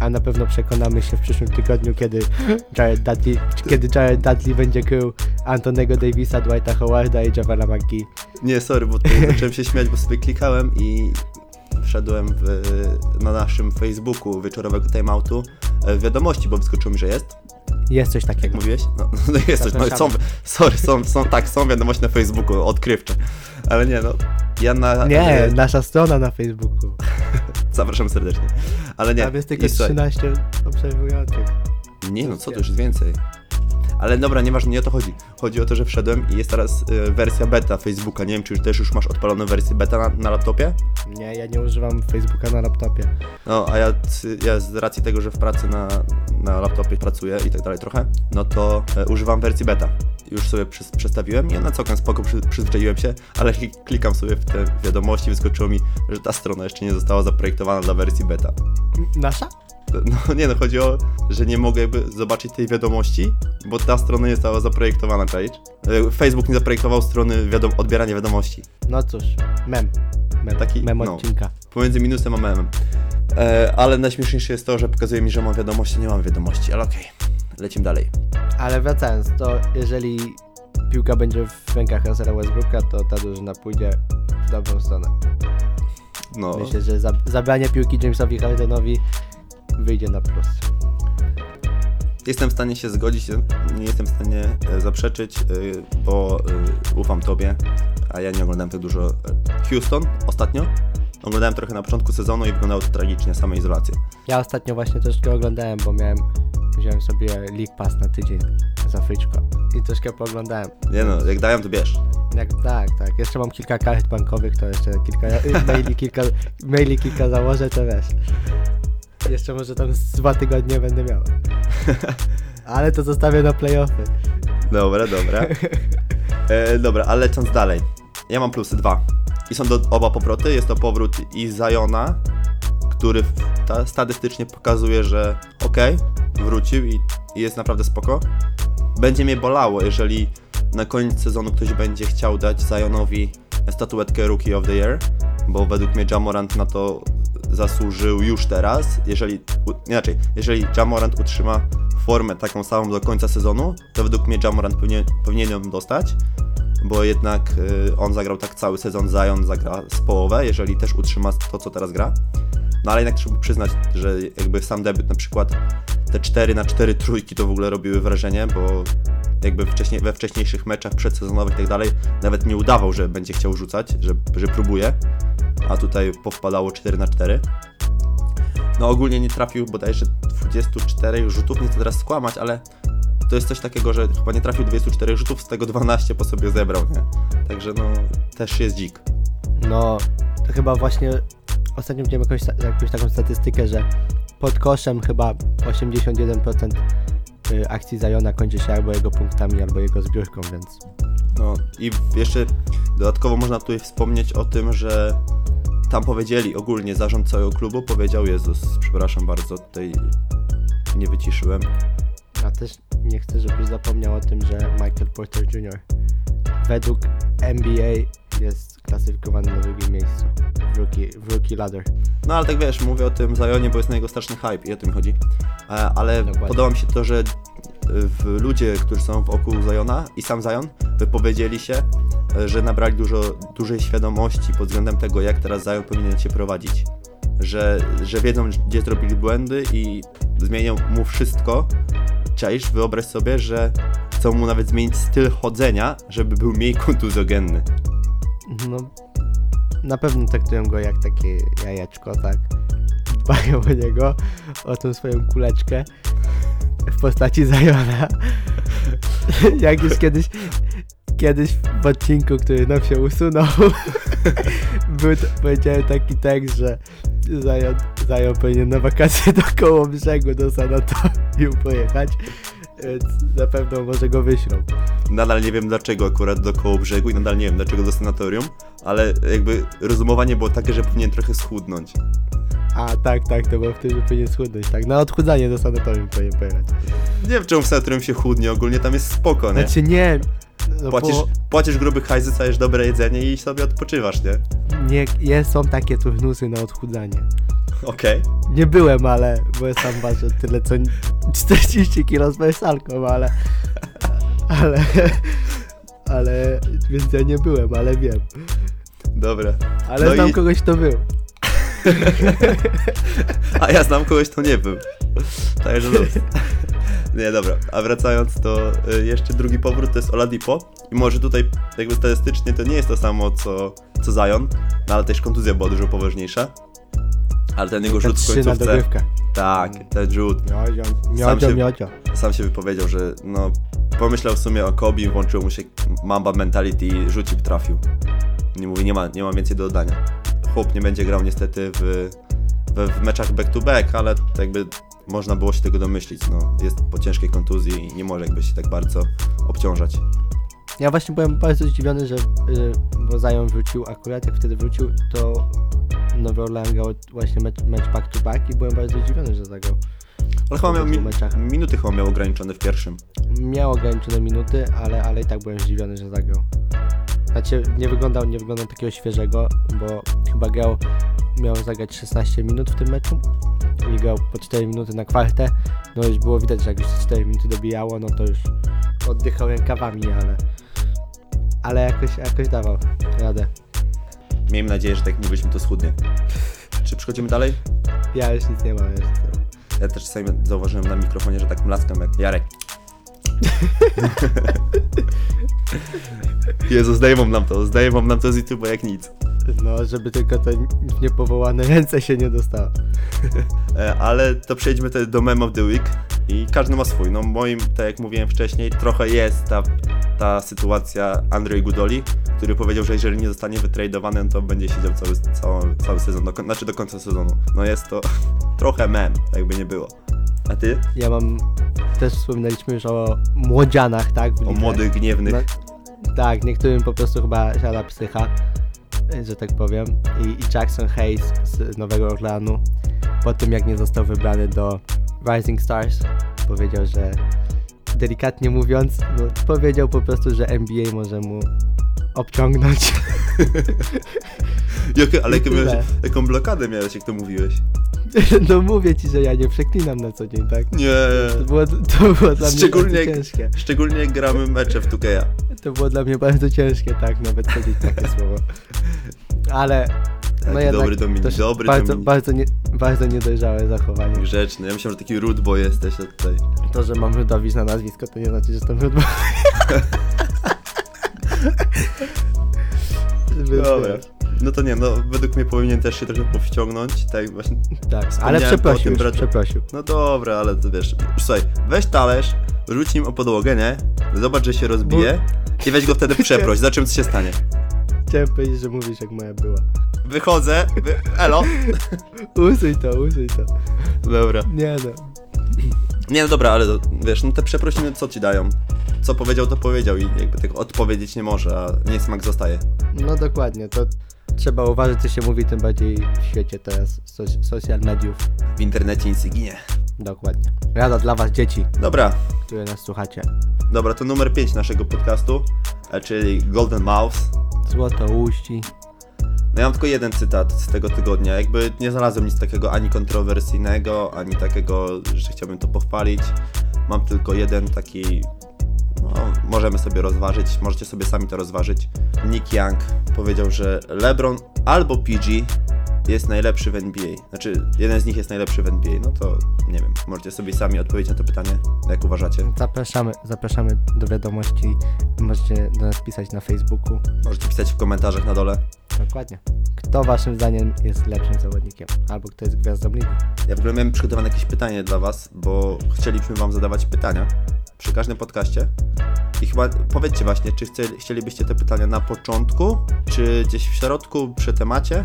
Speaker 3: A na pewno przekonamy się w przyszłym tygodniu, kiedy Jared Dudley, kiedy Jared Dudley będzie krył Antonego Davisa, Dwighta Howarda i Javela McGee.
Speaker 2: Nie, sorry, bo zacząłem się śmiać, bo sobie klikałem i wszedłem w, na naszym Facebooku wieczorowego timeoutu e, wiadomości, bo wyskoczyło mi, że jest.
Speaker 3: Jest coś
Speaker 2: Jak
Speaker 3: takiego.
Speaker 2: mówiłeś? No, no jest coś, no, są, sorry, są, są, tak, są wiadomości na Facebooku, odkrywcze. Ale nie, no, ja na...
Speaker 3: Nie,
Speaker 2: e,
Speaker 3: nasza strona na Facebooku.
Speaker 2: Zapraszam serdecznie. Ale nie,
Speaker 3: Tam jest tylko
Speaker 2: i słuchaj,
Speaker 3: 13 obserwujących.
Speaker 2: Nie no, co to już jest więcej. Ale dobra, nieważne, nie o to chodzi. Chodzi o to, że wszedłem i jest teraz y, wersja beta Facebooka. Nie wiem, czy już też już masz odpaloną wersję beta na, na laptopie?
Speaker 3: Nie, ja nie używam Facebooka na laptopie.
Speaker 2: No, a ja, ja z racji tego, że w pracy na, na laptopie pracuję i tak dalej trochę, no to e, używam wersji beta. Już sobie przys, przestawiłem i na całkiem spoko przy, przyzwyczaiłem się, ale klik- klikam sobie w te wiadomości, wyskoczyło mi, że ta strona jeszcze nie została zaprojektowana dla wersji beta.
Speaker 3: Nasza?
Speaker 2: No nie no, chodzi o, że nie mogę jakby zobaczyć tej wiadomości, bo ta strona nie została zaprojektowana, czaisz? E, Facebook nie zaprojektował strony wiadom- odbierania wiadomości.
Speaker 3: No cóż, mem. Mem,
Speaker 2: Taki,
Speaker 3: mem
Speaker 2: no.
Speaker 3: odcinka.
Speaker 2: Pomiędzy minusem a memem. E, ale najśmieszniejsze jest to, że pokazuje mi, że mam wiadomości, nie mam wiadomości, ale okej. Lecimy dalej.
Speaker 3: Ale wracając, to jeżeli piłka będzie w rękach Russella Westbrooka, to ta drużyna pójdzie w dobrą stronę.
Speaker 2: No,
Speaker 3: Myślę, że za, zabranie piłki Jamesowi Hardenowi wyjdzie na plus.
Speaker 2: jestem w stanie się zgodzić, nie jestem w stanie e, zaprzeczyć, e, bo e, ufam tobie, a ja nie oglądałem tak dużo Houston ostatnio. Oglądałem trochę na początku sezonu i wyglądało to tragicznie, same izolacje.
Speaker 3: Ja ostatnio właśnie troszkę oglądałem, bo miałem, wziąłem sobie League Pass na tydzień za fryczko i troszkę pooglądałem.
Speaker 2: Nie no, jak dają to bierz.
Speaker 3: Jak, tak, tak. Jeszcze mam kilka kart bankowych, to jeszcze kilka maili, kilka, maili kilka założę, to wiesz. Jeszcze może tam z dwa tygodnie będę miał. Ale to zostawię na playoffy.
Speaker 2: Dobra, dobra. E, dobra, ale lecąc dalej. Ja mam plusy dwa. I są do, oba powroty. Jest to powrót i Zajona, który ta, statystycznie pokazuje, że okej, wrócił i, i jest naprawdę spoko. Będzie mnie bolało, jeżeli na koniec sezonu ktoś będzie chciał dać Zajonowi statuetkę Rookie of the Year, bo według mnie Jamorant na to zasłużył już teraz. Jeżeli, inaczej, jeżeli Jamorant utrzyma formę taką samą do końca sezonu, to według mnie Jamorant powinien, powinien ją dostać, bo jednak y, on zagrał tak cały sezon, Zion zagra z połowę, jeżeli też utrzyma to, co teraz gra. No ale jednak trzeba przyznać, że jakby sam debiut na przykład te 4 na 4 trójki to w ogóle robiły wrażenie, bo jakby wcześniej, we wcześniejszych meczach przedsezonowych i tak dalej nawet nie udawał, że będzie chciał rzucać, że, że próbuje, a tutaj powpadało 4 na 4 no ogólnie nie trafił bodajże 24 rzutów, nie chcę teraz skłamać, ale to jest coś takiego, że chyba nie trafił 24 rzutów, z tego 12 po sobie zebrał, nie? Także no, też jest dzik.
Speaker 3: No, to chyba właśnie ostatnio widziałem jakąś, jakąś taką statystykę, że pod koszem chyba 81% y, akcji Zajona kończy się albo jego punktami, albo jego zbiórką, więc
Speaker 2: No i jeszcze dodatkowo można tutaj wspomnieć o tym, że tam powiedzieli ogólnie zarząd całego klubu powiedział, Jezus, przepraszam bardzo, tutaj nie wyciszyłem.
Speaker 3: A też nie chcę, żebyś zapomniał o tym, że Michael Porter Jr. według NBA jest klasyfikowany na drugim miejscu w rookie, w rookie ladder.
Speaker 2: No ale tak wiesz, mówię o tym Zajonie, bo jest na jego straszny hype i o tym chodzi. E, ale
Speaker 3: Dokładnie.
Speaker 2: podoba mi się to, że w ludzie, którzy są wokół Zajona i sam Zajon wypowiedzieli się, e, że nabrali dużo dużej świadomości pod względem tego, jak teraz Zajon powinien się prowadzić. że, że wiedzą, gdzie zrobili błędy i zmienią mu wszystko. Czaisz, wyobraź sobie, że chcą mu nawet zmienić styl chodzenia, żeby był mniej kontuzjogenny.
Speaker 3: No, na pewno traktują go jak takie jajeczko, tak? Dbają o niego, o tą swoją kuleczkę w postaci Zajona. jak już kiedyś, kiedyś w odcinku, który nam się usunął, był, powiedziałem taki tekst, że Zajon, Zajon powinien na wakacje do koło brzegu, do sanatorium pojechać, więc na pewno może go wyślą.
Speaker 2: Nadal nie wiem dlaczego akurat do koło brzegu i nadal nie wiem dlaczego do sanatorium, ale jakby rozumowanie było takie, że powinien trochę schudnąć.
Speaker 3: A, tak, tak, to było w tym, że powinien schudnąć, tak. Na odchudzanie do sanatorium powinien pojechać.
Speaker 2: Nie wiem czemu w sanatorium się chudnie, ogólnie tam jest spoko, nie?
Speaker 3: Znaczy nie, no
Speaker 2: Płacisz,
Speaker 3: bo
Speaker 2: płacisz gruby hajs, dostajesz dobre jedzenie i sobie odpoczywasz, nie?
Speaker 3: nie, jest, są takie turnusy na odchudzanie.
Speaker 2: Okej.
Speaker 3: Nie byłem, ale, bo ja sam ważę tyle co 40 kg z wersalką, ale, ale, ale, więc ja nie byłem, ale wiem.
Speaker 2: Dobra.
Speaker 3: Ale
Speaker 2: No
Speaker 3: znam
Speaker 2: i-
Speaker 3: kogoś, kto był.
Speaker 2: A ja znam kogoś, kto nie był. Także luz. Nie, dobra. A wracając, to y, jeszcze drugi powrót to jest Oladipo. I może tutaj jakby statystycznie to nie jest to samo, co, co Zion, no ale też kontuzja była dużo poważniejsza. Ale ten jego rzut w końcówce... Tak, ten rzut.
Speaker 3: Miodzio,
Speaker 2: Sam
Speaker 3: miodzio,
Speaker 2: się-
Speaker 3: miodzio.
Speaker 2: Sam się wypowiedział, że no... Pomyślał w sumie o Kobe, włączyło mu się Mamba mentality i rzucił, trafił. Nie mówi, nie ma, nie ma więcej do dodania. Chłop nie będzie grał niestety w, w, w meczach back to back, ale jakby można było się tego domyślić. No, jest po ciężkiej kontuzji i nie może jakby się tak bardzo obciążać.
Speaker 3: Ja właśnie byłem bardzo zdziwiony, że, że bo Zion wrócił akurat, jak wtedy wrócił, to Nowy Orleans grał właśnie mecz, mecz back to back i byłem bardzo zdziwiony, że zagrał.
Speaker 2: Ale chyba miał
Speaker 3: W
Speaker 2: mi,
Speaker 3: meczach.
Speaker 2: minuty chyba miał ograniczone w pierwszym.
Speaker 3: Miał ograniczone minuty, ale, ale i tak byłem zdziwiony, że zagrał. Znaczy, nie wyglądał, nie wyglądał takiego świeżego, bo chyba grał, miał zagrać 16 minut w tym meczu i grał po 4 minuty na kwartę. No już było widać, że jak już te 4 minuty dobijało, no to już oddychał rękawami, ale ale jakoś, jakoś dawał radę.
Speaker 2: Miejmy nadzieję, że tak jak mówiliśmy to schudnie. Czy przechodzimy dalej?
Speaker 3: Ja już nic nie mam. Już nic nie mam.
Speaker 2: Ja też czasami zauważyłem na mikrofonie, że tak mlaskam jak Jarek. Jezu, zdejmą nam to, zdejmą nam to z YouTube'a jak nic.
Speaker 3: No, żeby tylko te w niepowołane ręce się nie dostało.
Speaker 2: E, ale to przejdźmy do Meme of the Week i każdy ma swój. No moim, tak jak mówiłem wcześniej, trochę jest ta, ta sytuacja Andrzej Gudoli, który powiedział, że jeżeli nie zostanie wytradowany, to będzie siedział cały, cały, cały sezon, do, znaczy do końca sezonu. No jest to trochę mem, jakby nie było. A ty?
Speaker 3: Ja mam, też wspominaliśmy już o młodzianach, tak?
Speaker 2: O młodych, gniewnych.
Speaker 3: No, tak, niektórym po prostu chyba siada psycha, że tak powiem. I, I Jackson Hayes z Nowego Orleanu, po tym jak nie został wybrany do Rising Stars, powiedział, że delikatnie mówiąc, no, powiedział po prostu, że NBA może mu obciągnąć.
Speaker 2: Jakie, ale
Speaker 3: Tyle.
Speaker 2: miałeś, jaką blokadę miałeś, jak to mówiłeś?
Speaker 3: no mówię ci, że ja nie przeklinam na co dzień, tak?
Speaker 2: Nie.
Speaker 3: To było, to było dla mnie
Speaker 2: Szczególnie
Speaker 3: bardzo
Speaker 2: jak-
Speaker 3: ciężkie.
Speaker 2: Szczególnie jak gramy mecze w 2K.
Speaker 3: To było dla mnie bardzo ciężkie, tak, nawet powiedzieć takie słowo. Ale no
Speaker 2: Taki dobry Dominik,
Speaker 3: też
Speaker 2: dobry
Speaker 3: bardzo,
Speaker 2: Dominik.
Speaker 3: bardzo, nie, bardzo niedojrzałe zachowanie.
Speaker 2: Grzeczny. Ja myślałem, że taki rude boy jesteś a tutaj.
Speaker 3: To, że mam Rudowicz na nazwisko, to nie znaczy, że jestem Rudowicz.
Speaker 2: Dobra. No to nie, no według mnie powinien też się trochę powściągnąć, tak właśnie.
Speaker 3: Tak, ale przeprosił,
Speaker 2: tym,
Speaker 3: przeprosił.
Speaker 2: No dobra, ale to wiesz, słuchaj, weź talerz, rzuć nim o podłogę, nie? Zobacz, że się rozbije i weź go wtedy przeproś, za czym co się stanie.
Speaker 3: Chciałem powiedzieć, że mówisz jak moja była.
Speaker 2: Wychodzę, wy... elo.
Speaker 3: Usuj to, usuj to.
Speaker 2: Dobra.
Speaker 3: Nie no.
Speaker 2: Nie, no dobra, ale to, wiesz, no te przeprosiny co ci dają? Co powiedział, to powiedział i jakby tego odpowiedzieć nie może, a niesmak zostaje.
Speaker 3: No dokładnie, to trzeba uważać, co się mówi, tym bardziej w świecie teraz so- social mediów.
Speaker 2: W internecie nic nie ginie.
Speaker 3: Dokładnie. Rada dla was, dzieci,
Speaker 2: Dobra,
Speaker 3: które nas słuchacie.
Speaker 2: dobra, to numer 5 naszego podcastu, e, czyli Golden Mouse.
Speaker 3: Złoto uści.
Speaker 2: No ja mam tylko jeden cytat z tego tygodnia. Jakby nie znalazłem nic takiego ani kontrowersyjnego, ani takiego, że chciałbym to pochwalić. Mam tylko jeden taki. No, możemy sobie rozważyć, możecie sobie sami to rozważyć. Nick Young powiedział, że LeBron albo PG jest najlepszy w NBA? Znaczy, jeden z nich jest najlepszy w NBA, no to nie wiem, możecie sobie sami odpowiedzieć na to pytanie, jak uważacie.
Speaker 3: Zapraszamy, zapraszamy do wiadomości. Możecie do nas pisać na Facebooku.
Speaker 2: Możecie pisać w komentarzach na dole.
Speaker 3: Dokładnie. Kto waszym zdaniem jest lepszym zawodnikiem? Albo kto jest gwiazdą ligi?
Speaker 2: Ja w ogóle miałem przygotowane jakieś pytanie dla was, bo chcieliśmy wam zadawać pytania przy każdym podcaście. I chyba powiedzcie właśnie, czy chce, chcielibyście te pytania na początku, czy gdzieś w środku, przy temacie,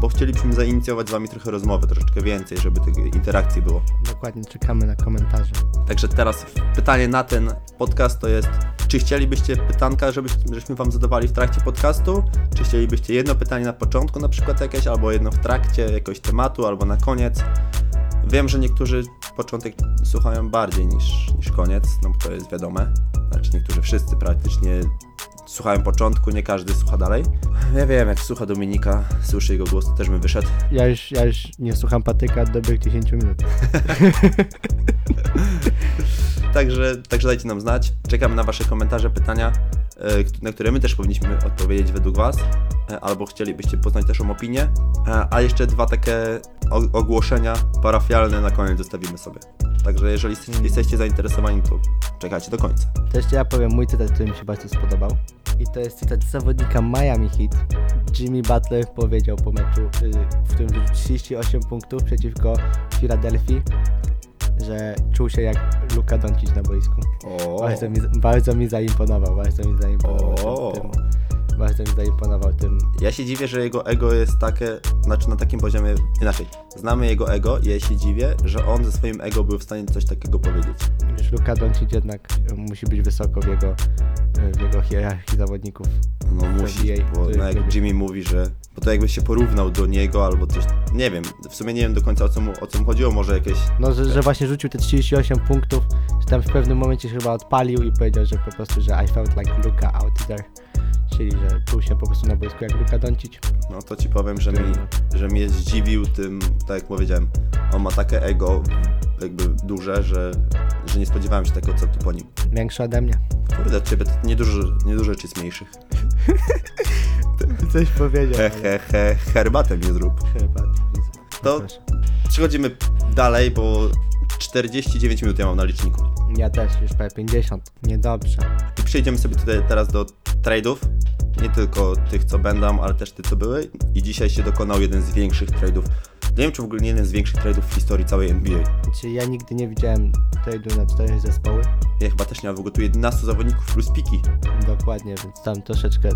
Speaker 2: bo chcielibyśmy zainicjować z wami trochę rozmowy, troszeczkę więcej, żeby tej interakcji było.
Speaker 3: Dokładnie, czekamy na komentarze.
Speaker 2: Także teraz pytanie na ten podcast to jest, czy chcielibyście pytanka, żebyś, żebyśmy wam zadawali w trakcie podcastu, czy chcielibyście jedno pytanie na początku na przykład jakieś, albo jedno w trakcie jakiegoś tematu, albo na koniec. Wiem, że niektórzy początek słuchają bardziej niż, niż koniec, no bo to jest wiadome. Znaczy niektórzy wszyscy praktycznie słuchają początku, nie każdy słucha dalej. Ja wiem, jak słucha Dominika, słyszy jego głos, to też bym wyszedł.
Speaker 3: Ja już, ja już nie słucham patyka od dobrych 10 minut.
Speaker 2: Także, także dajcie nam znać. Czekamy na Wasze komentarze, pytania, na które my też powinniśmy odpowiedzieć według Was, e, albo chcielibyście poznać naszą opinię. E, A jeszcze dwa takie ogłoszenia parafialne na koniec zostawimy sobie. Także jeżeli jesteście- jesteście zainteresowani, to czekajcie do końca.
Speaker 3: To jeszcze ja powiem mój cytat, który mi się bardzo spodobał. I to jest cytat zawodnika Miami Heat. Jimmy Butler powiedział po meczu, y, w którym rzucił 38 punktów przeciwko Filadelfii, że czuł się jak Luka Doncic na boisku.
Speaker 2: O,
Speaker 3: Bardzo mi, bardzo mi zaimponował, bardzo mi zaimponował
Speaker 2: O.
Speaker 3: tym, tym, bardzo mi zaimponował tym.
Speaker 2: ja się dziwię, że jego ego jest takie, znaczy na takim poziomie, inaczej. Znamy jego ego i ja się dziwię, że on ze swoim ego był w stanie coś takiego powiedzieć.
Speaker 3: Wiesz, Luka Doncic jednak y, musi być wysoko w jego, y, w jego hierarchii zawodników.
Speaker 2: No musi,
Speaker 3: NBA,
Speaker 2: bo no, jak. Jimmy mówi, że... Bo to jakby się porównał do niego albo coś... Nie wiem, w sumie nie wiem do końca o co mu, o co mu chodziło, może jakieś...
Speaker 3: No, że, że właśnie rzucił te 38 punktów, że tam w pewnym momencie się chyba odpalił i powiedział, że po prostu, że I felt like Luka out there. Czyli, że czuł się po prostu na boisku jak Luka Doncic.
Speaker 2: No to ci powiem, że mi, że mnie zdziwił tym, tak jak powiedziałem, on ma takie ego jakby duże, że, że nie spodziewałem się tego, co tu po nim.
Speaker 3: Większy ode mnie.
Speaker 2: Kurde, od ciebie to nie dużo, nie dużo rzeczy jest mniejszych.
Speaker 3: Coś powiedział.
Speaker 2: He, he, he, herbatę mi zrób.
Speaker 3: Widzę.
Speaker 2: To-. Przechodzimy dalej, bo 49 minut ja mam na liczniku.
Speaker 3: Ja też, już prawie 50. Niedobrze.
Speaker 2: I przejdziemy sobie tutaj teraz do trade'ów. Nie tylko tych, co będą, ale też tych, co były. I dzisiaj się dokonał jeden z większych trade'ów. Nie wiem, czy w ogóle nie jeden z większych trade'ów w historii całej NBA.
Speaker 3: Znaczy, ja nigdy nie widziałem trade'u na cztery zespoły.
Speaker 2: Ja chyba też nie mam w ogóle tu 11 zawodników plus piki.
Speaker 3: Dokładnie, więc tam troszeczkę...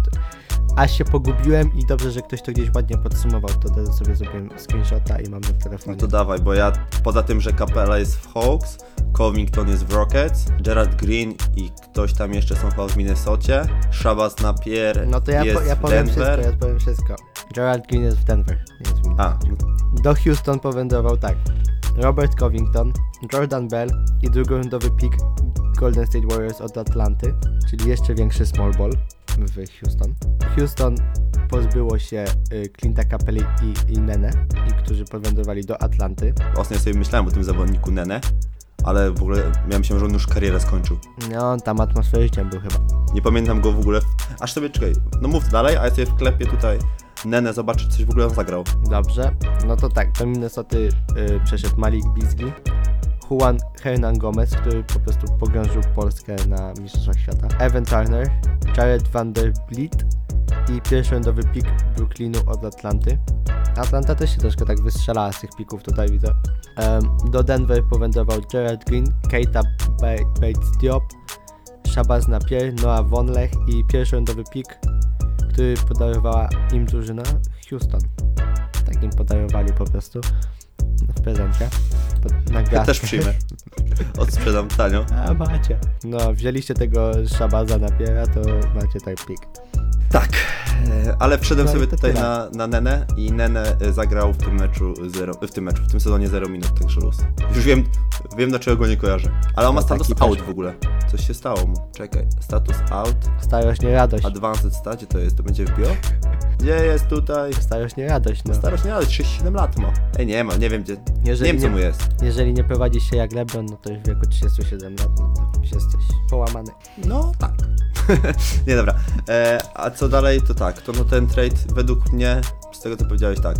Speaker 3: Aż się pogubiłem i dobrze, że ktoś to gdzieś ładnie podsumował, to teraz sobie zrobiłem screenshota i mam na
Speaker 2: No
Speaker 3: telefonie.
Speaker 2: to dawaj, bo ja poza tym, że Capella jest w Hawks, Covington jest w Rockets, Gerard Green i ktoś tam jeszcze są chyba w Minnesocie, Shabazz Napier
Speaker 3: No to ja,
Speaker 2: jest
Speaker 3: po, ja
Speaker 2: w
Speaker 3: powiem
Speaker 2: Denver.
Speaker 3: wszystko, ja powiem wszystko. Gerald Green jest w Denver. Nie jest w
Speaker 2: A.
Speaker 3: Do Houston powędrował tak. Robert Covington, Jordan Bell i drugorundowy pick Golden State Warriors od Atlanty, czyli jeszcze większy small ball w Houston. Houston pozbyło się y, Clint'a Capelli i, i Nene, i którzy powędrowali do Atlanty.
Speaker 2: ostatnio sobie myślałem o tym zawodniku Nene, ale w ogóle miałem się, że on już karierę skończył.
Speaker 3: No, tam atmosferyczny był chyba.
Speaker 2: Nie pamiętam go w ogóle. Aż sobie czekaj, no mów dalej, a ja sobie wklepię tutaj Nene, zobaczę, czy coś w ogóle zagrał.
Speaker 3: Dobrze, no to tak, do Minnesoty y, przeszedł Malik Beasley, Juan Hernan Gomez, który po prostu pogrążył Polskę na Mistrzostwach Świata, Evan Turner, Jared Vanderbilt i pierwszorundowy pick Brooklynu od Atlanty. Atlanta też się troszkę tak wystrzelała z tych pików, tutaj widzę. Do Denver powędrował Gerard Green, Keita Ba- Bates Diop, Shabazz Napier, Noah Vonlech i pierwszorundowy pick, który podarowała im drużyna Houston. Tak im podarowali po prostu w prezencie. Na
Speaker 2: Ja też przyjmę. Odsprzedam tanio.
Speaker 3: A macie. No, wzięliście tego Shabaza Napiera, to macie tak pik.
Speaker 2: Tak, e, ale wszedłem sobie tutaj na, na Nenę i Nene e, zagrał w tym meczu 0, w tym meczu, w tym sezonie 0 minut, także luz. Już wiem, wiem dlaczego go nie kojarzę. Ale on ma
Speaker 3: No,
Speaker 2: status
Speaker 3: taki
Speaker 2: out w ogóle. Coś się stało mu. Czekaj, status out,
Speaker 3: Starość nie radość.
Speaker 2: advanced stat, gdzie to jest? To będzie w bio? Gdzie jest tutaj?
Speaker 3: Starość nie radość, no.
Speaker 2: Starość nie ale 37 lat ma. Ej, nie ma, nie wiem gdzie.
Speaker 3: Jeżeli
Speaker 2: nie wiem co mu jest.
Speaker 3: Jeżeli nie prowadzisz się jak LeBron, no to już w wieku 37 lat, no to już jesteś połamany.
Speaker 2: No tak. nie dobra. E, a co dalej, to tak, to no ten trade według mnie, z tego co powiedziałeś tak,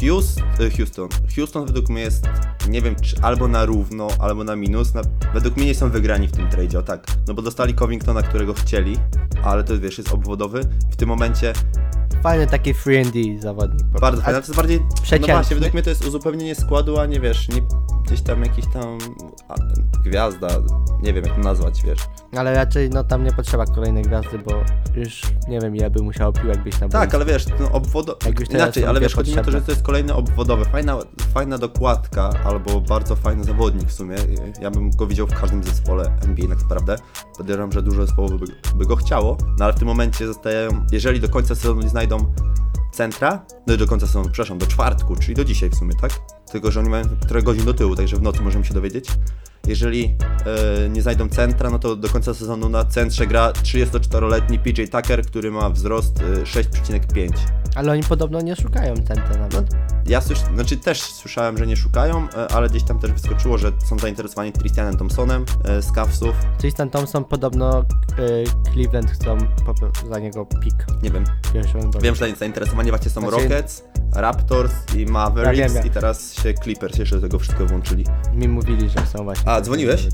Speaker 2: Houston, Houston. Houston według mnie jest, nie wiem, czy albo na równo, albo na minus. Na, według mnie nie są wygrani w tym tradzie, o tak. No bo dostali Covingtona, którego chcieli, ale to wiesz, jest obwodowy. W tym momencie
Speaker 3: Fajny taki free and zawodnik.
Speaker 2: bardzo fajne. To jest bardziej, no właśnie, według mnie to jest uzupełnienie składu, a nie wiesz, nie, gdzieś tam jakiś tam a, gwiazda, nie wiem jak to nazwać, wiesz.
Speaker 3: Ale raczej no tam nie potrzeba kolejnej gwiazdy, bo już nie wiem ile by musiało piłek być na
Speaker 2: Tak,
Speaker 3: boisku.
Speaker 2: ale wiesz, no obwodo... Inaczej, ale wiesz, chodzi mi o to, że to jest kolejny obwodowy, fajna, fajna dokładka, albo bardzo fajny zawodnik w sumie. Ja bym go widział w każdym zespole NBA tak naprawdę. Podejrzewam, że dużo zespołów by, by go chciało, no ale w tym momencie zostają, jeżeli do końca sezonu nie znajdą centra, no do końca sezonu, przepraszam, do czwartku, czyli do dzisiaj w sumie, tak? Tylko, że oni mają trochę godzin do tyłu, także w nocy możemy się dowiedzieć. Jeżeli e, nie znajdą centra, no to do końca sezonu na centrze gra 34-letni PJ Tucker, który ma wzrost e, 6,5.
Speaker 3: Ale oni podobno nie szukają centra nawet.
Speaker 2: Ja słysz, znaczy też słyszałem, że nie szukają, e, ale gdzieś tam też wyskoczyło, że są zainteresowani Christianem Thompsonem e, z Cavsów.
Speaker 3: Tristan Thompson podobno Cleveland chcą po, za niego pick
Speaker 2: Nie wiem,
Speaker 3: pierwszą rundę.
Speaker 2: wiem, że zainteresowani właśnie są
Speaker 3: Znaczy-
Speaker 2: Rockets, Raptors i Mavericks
Speaker 3: Ja wiem, ja-
Speaker 2: i teraz się Clippers jeszcze do tego wszystko włączyli.
Speaker 3: Mi mówili, że są właśnie.
Speaker 2: A, dzwoniłeś?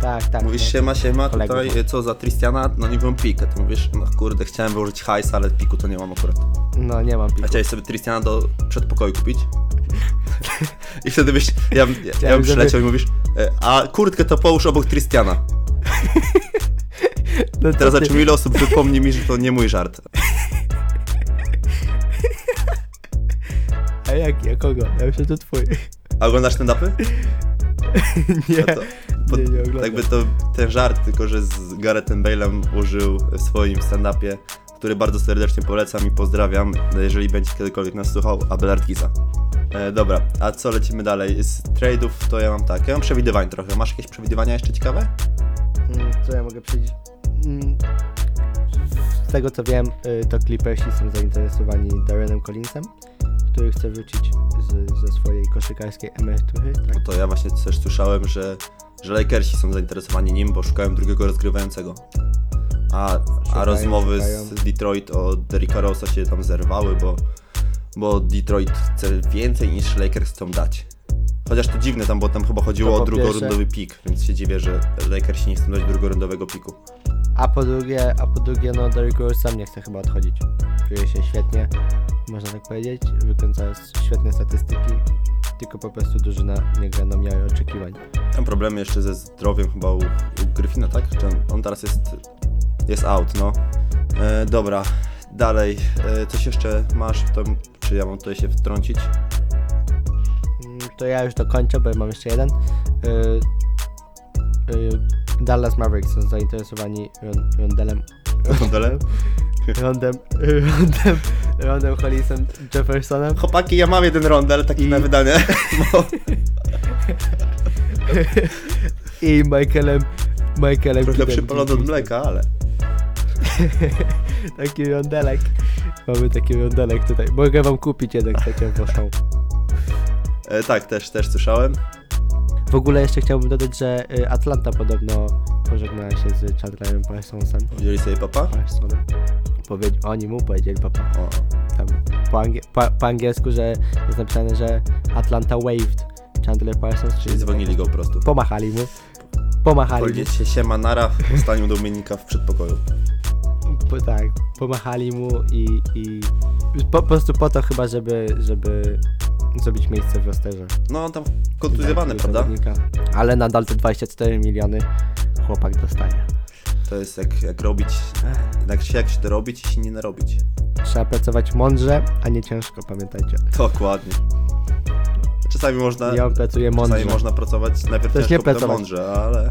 Speaker 3: Tak, tak.
Speaker 2: Mówisz siema, siema,
Speaker 3: Kolegów.
Speaker 2: tutaj co za Tristiana? No nie wiem, pik. A ty mówisz, no kurde, chciałem wyłożyć hajs, ale piku to nie mam akurat.
Speaker 3: No nie mam
Speaker 2: A
Speaker 3: piku.
Speaker 2: chciałeś sobie Tristiana do przedpokoju kupić? I wtedy byś, ja, bym- ja, ja bym
Speaker 3: żeby-
Speaker 2: przyleciał i mówisz, e, a kurtkę to połóż obok Tristiana.
Speaker 3: No,
Speaker 2: Teraz zobaczymy ile osób wypomni mi, że to nie mój żart.
Speaker 3: A jak, ja kogo? Ja myślę, to twój.
Speaker 2: A oglądasz stand-upy?
Speaker 3: nie,
Speaker 2: No to, po,
Speaker 3: nie, nie oglądam.
Speaker 2: jakby to ten żart, tylko że z Garethem Bale'em użył w swoim stand-upie, który bardzo serdecznie polecam i pozdrawiam, jeżeli będzie kiedykolwiek nas słuchał, Abelard Giza. E, dobra, a co lecimy dalej? Z trade'ów to ja mam tak, ja mam przewidywań trochę. Masz jakieś przewidywania jeszcze ciekawe?
Speaker 3: Mm, Co ja mogę powiedzieć? Mm, Z tego co wiem, y, to Clippersi są zainteresowani Darrenem Collinsem, który chce wrócić z, ze swojej koszykarskiej emerytury. Tak?
Speaker 2: No to ja właśnie też słyszałem, że, że Lakersi są zainteresowani nim, bo szukają drugiego rozgrywającego. A, a
Speaker 3: Szukają,
Speaker 2: rozmowy
Speaker 3: szukają.
Speaker 2: z Detroit o Derricka Rosa się tam zerwały, bo, bo Detroit chce więcej niż Lakers chcą dać. Chociaż to dziwne tam, bo tam chyba chodziło
Speaker 3: To
Speaker 2: o drugorundowy pik, więc się dziwię, że Lakersi nie chcą dać drugorundowego piku.
Speaker 3: A po drugie, a po drugie, no Derrick Rose sam nie chce chyba odchodzić. Czuje się świetnie, można tak powiedzieć, wykręca świetne statystyki, tylko po prostu drużyna nie gra na miarę oczekiwań.
Speaker 2: Tam problemy jeszcze ze zdrowiem chyba u, u Gryfina, tak? Czy on, on teraz jest, jest out, no. E, dobra, dalej. E, coś jeszcze masz w tym, czy ja mam tutaj się wtrącić?
Speaker 3: Mm, To ja już dokończę, bo ja mam jeszcze jeden. Y, Dallas Mavericks są zainteresowani Ron, Rondelem.
Speaker 2: Rondelem?
Speaker 3: Rondem, Rondem, Rondem Hollisem Jeffersonem
Speaker 2: Chłopaki, ja mam jeden rondel taki
Speaker 3: I-
Speaker 2: na wydanie. Bo
Speaker 3: i Michaelem, Michaelem
Speaker 2: trochę przypalony od mleka, ale.
Speaker 3: Taki rondelek. Mamy taki rondelek tutaj. Mogę wam kupić jeden, chcecie waszą.
Speaker 2: E, tak, też, też słyszałem.
Speaker 3: W ogóle jeszcze chciałbym dodać, że y, Atlanta podobno pożegnała się z Chandlerem Parsonsem.
Speaker 2: Wzięli sobie papa?
Speaker 3: Parsonem. Powiedz, oni mu powiedzieli papa.
Speaker 2: O,
Speaker 3: Tam po, angie, po, po angielsku, że jest napisane, że Atlanta waved Chandler Parsons,
Speaker 2: czyli dzwonili go po prostu.
Speaker 3: Pomachali mu. Pomachali mu.
Speaker 2: Powiedzieć się siema nara w staniu Dominika w przedpokoju.
Speaker 3: Po, tak, pomachali mu i, i po, po prostu po to chyba, żeby, żeby zrobić miejsce w rosterze.
Speaker 2: No, on tam kontuzjowany,
Speaker 3: Dla
Speaker 2: prawda?
Speaker 3: zawodnika. Ale nadal te 24 miliony chłopak dostaje.
Speaker 2: To jest jak, jak robić, jak się, jak się to robić i się nie narobić.
Speaker 3: Trzeba pracować mądrze, a nie ciężko, pamiętajcie.
Speaker 2: Dokładnie. Czasami można,
Speaker 3: Ja pracuję mądrze.
Speaker 2: czasami można pracować najpierw
Speaker 3: Też
Speaker 2: ciężko,
Speaker 3: nie
Speaker 2: potem
Speaker 3: pracować.
Speaker 2: mądrze, ale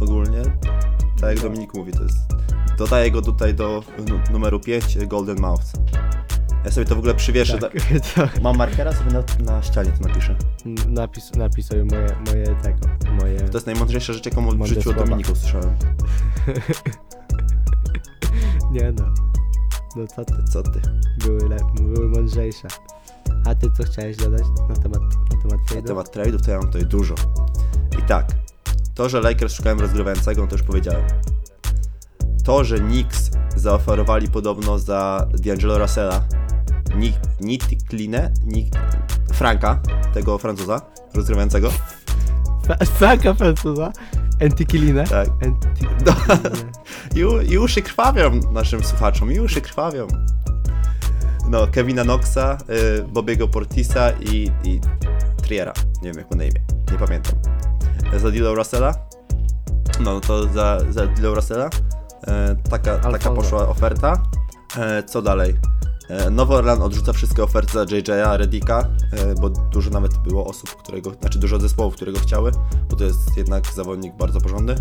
Speaker 2: ogólnie, tak jak
Speaker 3: No.
Speaker 2: Dominik mówi, to jest... Dodaję go tutaj do nu- numeru 5, Golden Mouth. Ja sobie to w ogóle przywieszę.
Speaker 3: Tak, to,
Speaker 2: Mam markera, sobie na, na ścianie to napiszę.
Speaker 3: napis, napis sobie moje, moje tego, moje...
Speaker 2: To jest najmądrzejsza rzecz, jaką w życiu od. Dominika usłyszałem.
Speaker 3: Nie no. No co ty,
Speaker 2: Co ty?
Speaker 3: były, le, były mądrzejsze. A ty co chciałeś dodać na temat, na temat
Speaker 2: Na temat trade'ów to ja mam tutaj dużo. I tak, to, że Lakers szukają rozgrywającego, no to już powiedziałem. To, że Knicks zaoferowali podobno za D'Angelo Russella Kline, Nick, Franka, tego Francuza rozgrywającego.
Speaker 3: Fra- Franka Francuza, Entikilinę.
Speaker 2: Tak.
Speaker 3: Entikilinę.
Speaker 2: I, u- I uszy krwawią naszym słuchaczom, i uszy krwawią. No, Kevina Knoxa, y, Bobiego Portisa i, i Triera. Nie wiem jak mu na imię, nie pamiętam. Za D'Lo Russella? No, no to za, za D'Lo Russella e, taka, taka poszła oferta. E, co dalej? E, Nowy Orlan odrzuca wszystkie oferty za JJ'a, Redika, e, bo dużo nawet było osób, którego, znaczy dużo zespołów, które go chciały, bo to jest jednak zawodnik bardzo porządny.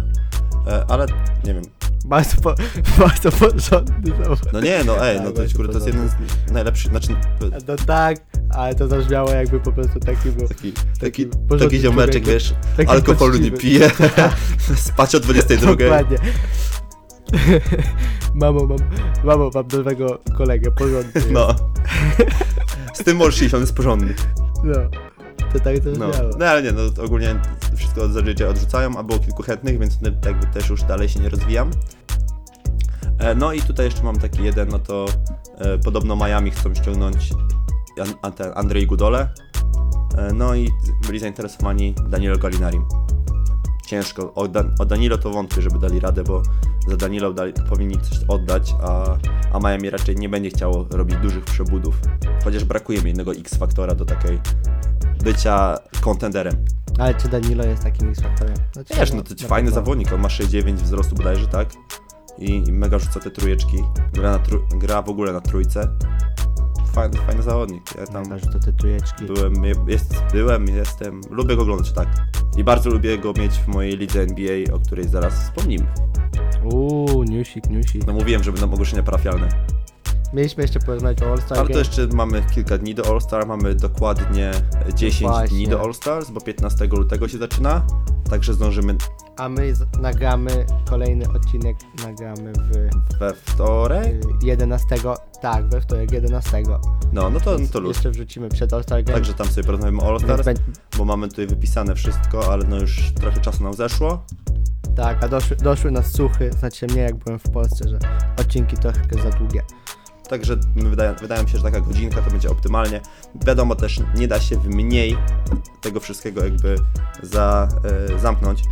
Speaker 2: E, ale nie wiem,
Speaker 3: Bardzo, po, bardzo porządny zawód.
Speaker 2: no nie, no ej, no to, kurde, to jest jeden z najlepszych, znaczy
Speaker 3: No tak, ale to zabrzmiało jakby po prostu taki był.
Speaker 2: taki, taki,
Speaker 3: porządny
Speaker 2: taki ziomeczek, wiesz,
Speaker 3: taki
Speaker 2: alkoholu nie
Speaker 3: poczciwy.
Speaker 2: pije, spać o 22.
Speaker 3: Dokładnie. mamo, mam, mamo, mam nowego kolegę, porządny.
Speaker 2: No. Z tym możesz iść, on jest porządny.
Speaker 3: no. To tak to
Speaker 2: No. no ale nie, no ogólnie wszystko od ZJ odrzucają, a było kilku chętnych, więc no, jakby też już dalej się nie rozwijam. E, No i tutaj jeszcze mam taki jeden, no to e, podobno Miami chcą ściągnąć Andrzej Gudole. E, no i byli zainteresowani Danilo Galinarim. Ciężko. O, Dan- o Danilo to wątpię, żeby dali radę, bo za Danilo dali, powinni coś oddać, a, a Miami raczej nie będzie chciało robić dużych przebudów. Chociaż brakuje mi jednego X-faktora do takiej bycia kontenderem.
Speaker 3: Ale czy Danilo jest takim X-faktorem? Znaczy,
Speaker 2: Wiesz, no to fajny
Speaker 3: pewno.
Speaker 2: zawodnik, on ma 6,9 wzrostu bodajże, tak? I, I mega rzuca te trójeczki. Gra, na tru- gra w ogóle na trójce. Fajny, fajny zawodnik. Ja tam
Speaker 3: Tam to te tujeczki.
Speaker 2: byłem, jest, byłem, jestem, lubię go oglądać, tak. I bardzo lubię go mieć w mojej lidze NBA, o której zaraz wspomnimy.
Speaker 3: Uuu, newsik, newsik.
Speaker 2: No mówiłem, że będą ogłoszenia parafialne.
Speaker 3: Mieliśmy jeszcze porozmawiać o All-Star
Speaker 2: Ale to
Speaker 3: Game.
Speaker 2: jeszcze mamy kilka dni do All-Star, mamy dokładnie 10
Speaker 3: Właśnie.
Speaker 2: dni do All-Stars, bo 15 lutego się zaczyna. Także zdążymy
Speaker 3: A my z- nagramy kolejny odcinek, nagramy w
Speaker 2: we wtorek.
Speaker 3: y, 11, tak, we wtorek 11.
Speaker 2: No, no to, no to luz.
Speaker 3: Jeszcze wrzucimy przed All-Star Game.
Speaker 2: Także tam sobie porozmawiamy o
Speaker 3: Więc
Speaker 2: All-Stars,
Speaker 3: będzie-
Speaker 2: bo mamy tutaj wypisane wszystko, ale no już trochę czasu nam zeszło.
Speaker 3: Tak, a doszły, doszły nas słuchy, znaczy mnie jak byłem w Polsce, że odcinki trochę za długie.
Speaker 2: Także wydaje, wydaje mi się, że taka godzinka to będzie optymalnie. Wiadomo też, nie da się w mniej tego wszystkiego jakby za, e, zamknąć,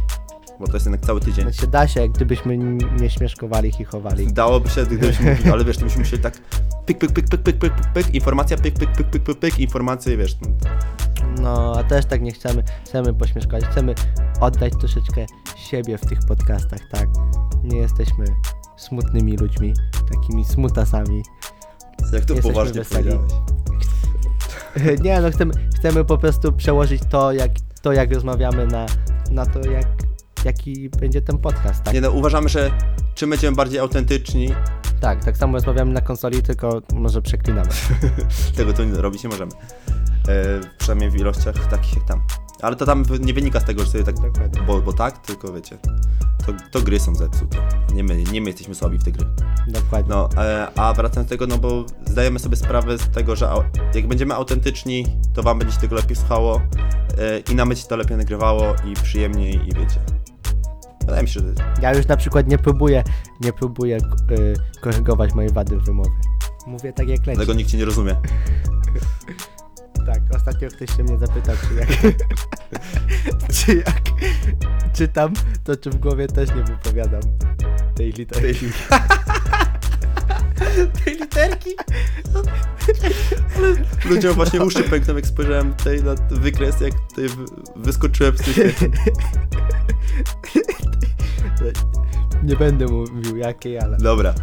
Speaker 2: bo to jest jednak cały tydzień.
Speaker 3: Znaczy da się, jak gdybyśmy nie śmieszkowali, chichowali.
Speaker 2: Dałoby się, gdybyśmy mówili, ale wiesz, to byśmy musieli tak pyk, pyk, pyk, pyk, pyk, pyk, pyk, pyk, informacja, pyk, pyk, pyk, pyk, pyk, pyk, informacje, wiesz.
Speaker 3: No, a też tak nie chcemy, chcemy pośmieszkować, chcemy oddać troszeczkę siebie w tych podcastach, tak? Nie jesteśmy smutnymi ludźmi, takimi smutasami.
Speaker 2: Jak to
Speaker 3: Jesteśmy
Speaker 2: poważnie
Speaker 3: weseli.
Speaker 2: powiedziałeś.
Speaker 3: Nie no, chcemy, chcemy po prostu przełożyć to, jak, to, jak rozmawiamy na, na to, jak, jaki będzie ten podcast, tak?
Speaker 2: Nie no, uważamy, że czym będziemy bardziej autentyczni,
Speaker 3: Tak, tak samo rozmawiamy na konsoli, tylko może przeklinamy.
Speaker 2: tego tu robić nie możemy. E, przynajmniej w ilościach takich jak tam. Ale to tam nie wynika z tego, że sobie tak,
Speaker 3: Dokładnie.
Speaker 2: bo, bo tak, tylko wiecie, to, to gry są zepsute. Nie my, nie my jesteśmy słabi w te gry.
Speaker 3: Dokładnie.
Speaker 2: No, e, a wracając do tego, no bo zdajemy sobie sprawę z tego, że au- jak będziemy autentyczni, to wam będzie się tego lepiej słuchało e, i nam będzie się to lepiej nagrywało i przyjemniej i wiecie. Wydaje mi się, że
Speaker 3: Ja już na przykład nie próbuję, nie próbuję y, korygować mojej wady wymowy. Mówię tak jak leci.
Speaker 2: tego nikt cię nie rozumie.
Speaker 3: Tak, ostatnio ktoś się mnie zapytał, czy jak, czy jak czytam, to czy w głowie też nie wypowiadam tej literki.
Speaker 2: Tej literki? Ludziom właśnie uszy pękną, jak spojrzałem tutaj na wykres, jak tutaj wy- wyskoczyłem z tych
Speaker 3: Nie będę mówił jakiej, ale
Speaker 2: Dobra,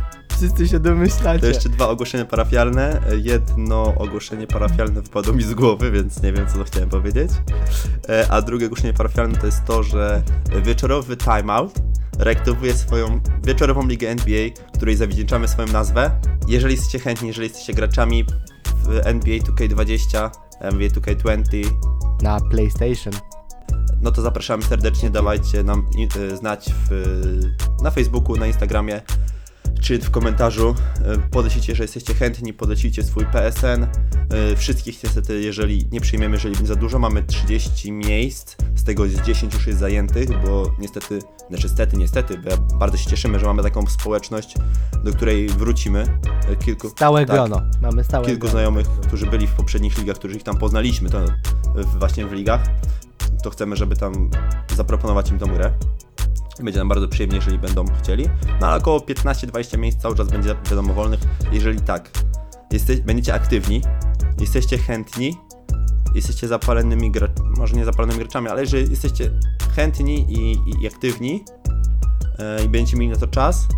Speaker 3: wszyscy się domyślacie.
Speaker 2: to jeszcze dwa ogłoszenia parafialne. Jedno ogłoszenie parafialne wypadło mi z głowy, więc nie wiem, co to chciałem powiedzieć. E, A drugie ogłoszenie parafialne to jest to, że wieczorowy timeout reaktywuje swoją wieczorową ligę NBA, której zawdzięczamy swoją nazwę. Jeżeli jesteście chętni, jeżeli jesteście graczami w NBA 2K20, NBA 2K20,
Speaker 3: Na PlayStation.
Speaker 2: no to zapraszamy serdecznie, dawajcie nam y, znać w, na Facebooku, na Instagramie, czy w komentarzu e, podejrzycie, że jesteście chętni, podejrzycie swój PSN. E, Wszystkich niestety, jeżeli nie przyjmiemy, jeżeli będzie za dużo, mamy 30 miejsc, z tego jest 10 już jest zajętych, bo niestety, znaczy stety, niestety, bo bardzo się cieszymy, że mamy taką społeczność, do której wrócimy. E, Kilku,
Speaker 3: Stałe
Speaker 2: tak,
Speaker 3: grono. Mamy stałe
Speaker 2: kilku
Speaker 3: grono.
Speaker 2: znajomych, którzy byli w poprzednich ligach, których ich tam poznaliśmy, to właśnie w ligach, to chcemy, żeby tam zaproponować im tą grę. Będzie nam bardzo przyjemnie, jeżeli będą chcieli. No ale około 15-20 miejsc cały czas będzie wiadomo wolnych. Jeżeli tak, jeste, będziecie aktywni, jesteście chętni, jesteście zapalonymi graczami, może nie zapalonymi graczami, ale jeżeli jesteście chętni i, i, i aktywni i będziecie mieli na to czas,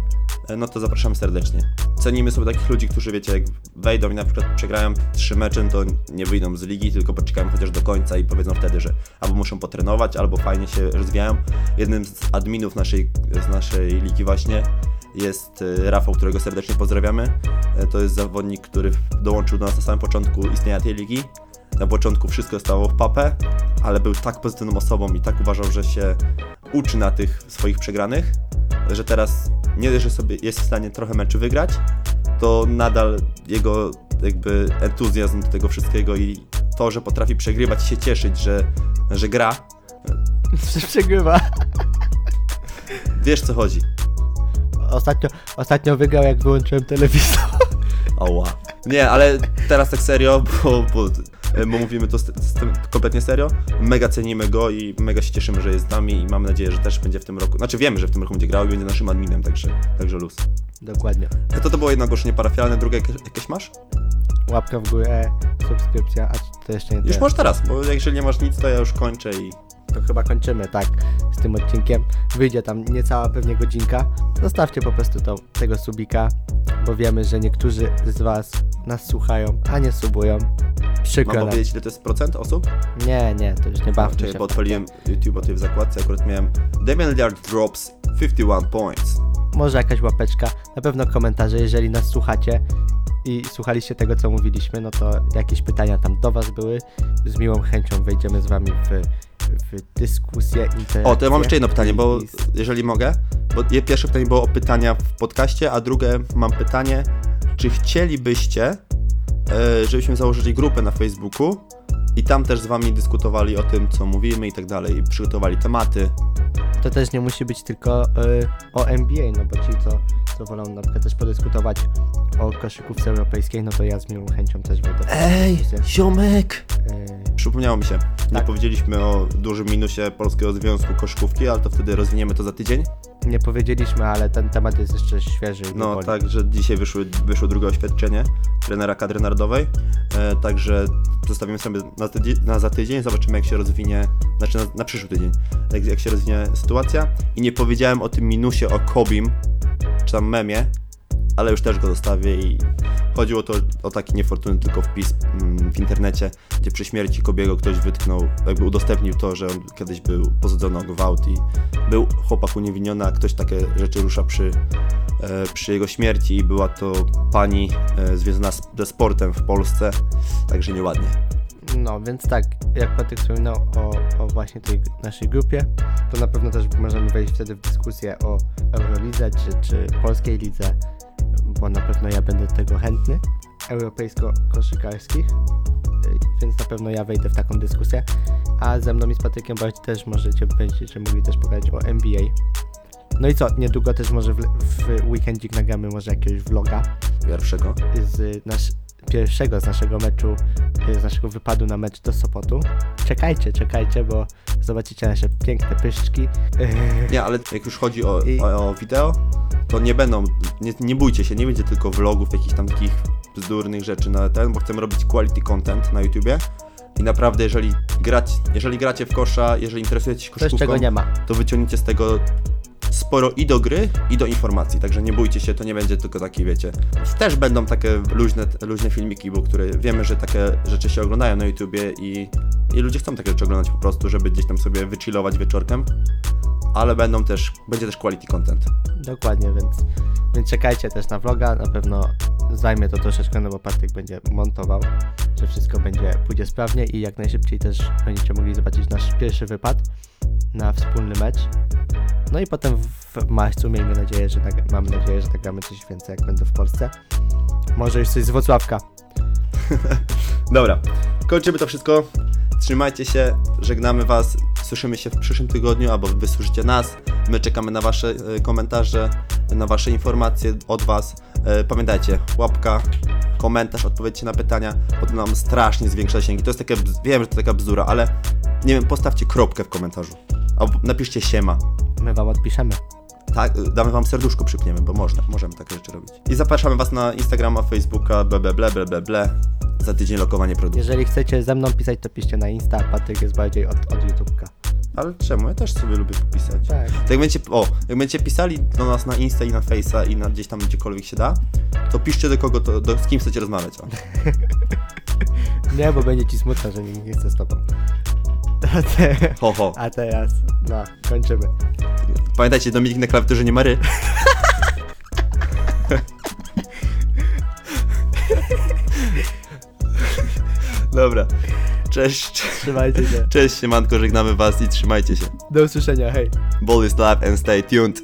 Speaker 2: e, no to zapraszamy serdecznie. Cenimy sobie takich ludzi, którzy wiecie, jak wejdą i na przykład przegrają trzy mecze, to nie wyjdą z ligi, tylko poczekają chociaż do końca i powiedzą wtedy, że albo muszą potrenować, albo fajnie się rozwijają. Jednym z adminów naszej, z naszej ligi właśnie jest e, Rafał, którego serdecznie pozdrawiamy. E, To jest zawodnik, który dołączył do nas na samym początku istnienia tej ligi. Na początku wszystko stało w papę, ale był tak pozytywną osobą i tak uważał, że się uczy na tych swoich przegranych, że teraz nie że sobie jest w stanie trochę meczy wygrać, to nadal jego jakby entuzjazm do tego wszystkiego i to, że potrafi przegrywać i się cieszyć, że, że gra,
Speaker 3: Że przegrywa.
Speaker 2: wiesz co chodzi.
Speaker 3: Ostatnio, ostatnio wygrał jak wyłączyłem telewizor.
Speaker 2: Oła. Nie, ale teraz tak serio, bo, bo, bo mówimy to kompletnie serio. Mega cenimy go i mega się cieszymy, że jest z nami i mamy nadzieję, że też będzie w tym roku. Znaczy wiemy, że w tym roku będzie grał i będzie naszym adminem, także, także luz.
Speaker 3: Dokładnie.
Speaker 2: No To to było jedno ogłoszenie parafialne, drugie jakieś, jakieś masz?
Speaker 3: Łapka w górę, subskrypcja, a to jeszcze nie
Speaker 2: Już możesz teraz, bo jeżeli nie masz nic, to ja już kończę i
Speaker 3: To chyba kończymy, tak, z tym odcinkiem. Wyjdzie tam niecała pewnie godzinka. Zostawcie po prostu to, tego subika, bo wiemy, że niektórzy z Was nas słuchają, a nie subują. Przykro
Speaker 2: mam
Speaker 3: nam.
Speaker 2: powiedzieć ile to jest procent osób?
Speaker 3: Nie, nie, to już nie bawmy
Speaker 2: Czekaj,
Speaker 3: się.
Speaker 2: bo odpaliłem YouTube o tej w zakładce, akurat miałem Damian Lillard drops 51 points.
Speaker 3: Może jakaś łapeczka, na pewno komentarze, jeżeli nas słuchacie i słuchaliście tego, co mówiliśmy, no to jakieś pytania tam do Was były. Z miłą chęcią wejdziemy z Wami w, w dyskusję, interakcję.
Speaker 2: O, to ja mam jeszcze jedno pytanie, bo jeżeli mogę, bo pierwsze pytanie było o pytania w podcaście, a drugie mam pytanie, czy chcielibyście, e, żebyśmy założyli grupę na Facebooku i tam też z wami dyskutowali o tym, co mówimy i tak dalej, i przygotowali tematy.
Speaker 3: To też nie musi być tylko y, o NBA, no bo ci, co, co wolą na przykład też podyskutować o koszykówce europejskiej, no to ja z miłą chęcią też w
Speaker 2: Ej, ziomek!
Speaker 3: Y,
Speaker 2: Przypomniało mi się, nie
Speaker 3: Tak.
Speaker 2: powiedzieliśmy o dużym minusie Polskiego Związku Koszykówki, ale to wtedy rozwiniemy to za tydzień.
Speaker 3: nie powiedzieliśmy, ale ten temat jest jeszcze świeży. i
Speaker 2: No
Speaker 3: boli.
Speaker 2: tak, że dzisiaj wyszły, wyszło drugie oświadczenie trenera kadry narodowej, e, także zostawimy sobie na, tydzień, na za tydzień, zobaczymy jak się rozwinie, znaczy na, na przyszły tydzień, jak, jak się rozwinie sytuacja. I nie powiedziałem o tym minusie o Kobim, czy tam memie, ale już też go zostawię i chodziło to o taki niefortunny tylko wpis mm, w internecie, gdzie przy śmierci Kobiego ktoś wytknął, jakby udostępnił to, że on kiedyś był posadzony o gwałt i był chłopak uniewinniony, a ktoś takie rzeczy rusza przy, e, przy jego śmierci i była to pani e, związana z, ze sportem w Polsce, także nieładnie.
Speaker 3: No, więc tak, jak Patryk wspominał o, o właśnie tej naszej grupie, to na pewno też możemy wejść wtedy w dyskusję o Eurolidze czy, czy polskiej lidze, bo na pewno ja będę do tego chętny, europejsko-koszykarskich, więc na pewno ja wejdę w taką dyskusję, a ze mną i z Patrykiem Barć też możecie, będziecie mogli też pogadać o NBA. No i co, niedługo też może w, w weekendzik nagramy może jakiegoś vloga,
Speaker 2: Pierwszego.
Speaker 3: z nasz, pierwszego z naszego meczu, y, z naszego wypadu na mecz do Sopotu. Czekajcie, czekajcie, bo zobaczycie nasze piękne pyszczki.
Speaker 2: Nie, ale jak już chodzi o,
Speaker 3: I-
Speaker 2: o, o wideo, to nie będą, nie, nie bójcie się, nie będzie tylko vlogów, jakichś tam takich bzdurnych rzeczy na ten, bo chcemy robić quality content na YouTubie. I naprawdę, jeżeli, grać, jeżeli gracie w kosza, jeżeli interesujecie się koszykówką,
Speaker 3: czego nie ma.
Speaker 2: to wyciągniecie z tego sporo i do gry, i do informacji, także nie bójcie się, to nie będzie tylko taki, wiecie. Też będą takie luźne, luźne filmiki, bo które wiemy, że takie rzeczy się oglądają na YouTubie i, i ludzie chcą takie rzeczy oglądać po prostu, żeby gdzieś tam sobie wychillować wieczorkiem, ale będą też, będzie też quality content.
Speaker 3: Dokładnie, więc, więc czekajcie też na vloga. Na pewno zajmie to troszeczkę, no bo Patryk będzie montował, że wszystko będzie, pójdzie sprawnie i jak najszybciej też będziecie mogli zobaczyć nasz pierwszy wypad na wspólny mecz. No i potem w marcu miejmy nadzieję, że nagra- mamy nadzieję, że nagramy coś więcej jak będę w Polsce. Może już coś z Wrocławka.
Speaker 2: Dobra, kończymy to wszystko. Trzymajcie się, żegnamy Was. Słyszymy się w przyszłym tygodniu, albo Wy słyszycie nas. My czekamy na Wasze e, komentarze, na Wasze informacje od Was. E, Pamiętajcie, łapka, komentarz, odpowiedzcie na pytania, bo to nam strasznie zwiększa zasięgi. To jest takie, wiem, że to taka bzdura, ale nie wiem, postawcie kropkę w komentarzu. Albo napiszcie siema.
Speaker 3: My wam odpiszemy.
Speaker 2: Tak, damy wam serduszko, przypniemy, bo można, możemy takie rzeczy robić. I zapraszamy was na Instagrama, Facebooka, ble, ble, ble, ble, ble. Za tydzień lokowanie produktu.
Speaker 3: Jeżeli chcecie ze mną pisać, to piszcie na Insta, Patryk jest bardziej od, od YouTubka.
Speaker 2: Ale czemu? Ja też sobie lubię popisać.
Speaker 3: Tak.
Speaker 2: To jak będziecie, o, jak będziecie pisali do nas na Insta i na Face'a i na gdzieś tam gdziekolwiek się da, to piszcie do kogo, to, do, z kim chcecie rozmawiać. O.
Speaker 3: Nie, bo będzie ci smutno, że nikt nie chce z tobą. A, te,
Speaker 2: Ho, ho.
Speaker 3: a teraz, no, kończymy.
Speaker 2: Pamiętajcie, Dominik na klawiaturze nie ma ry. Dobra. Cześć.
Speaker 3: Trzymajcie się.
Speaker 2: Cześć, siemanko, żegnamy was i trzymajcie się.
Speaker 3: Do usłyszenia, hej.
Speaker 2: Ball is live and stay tuned.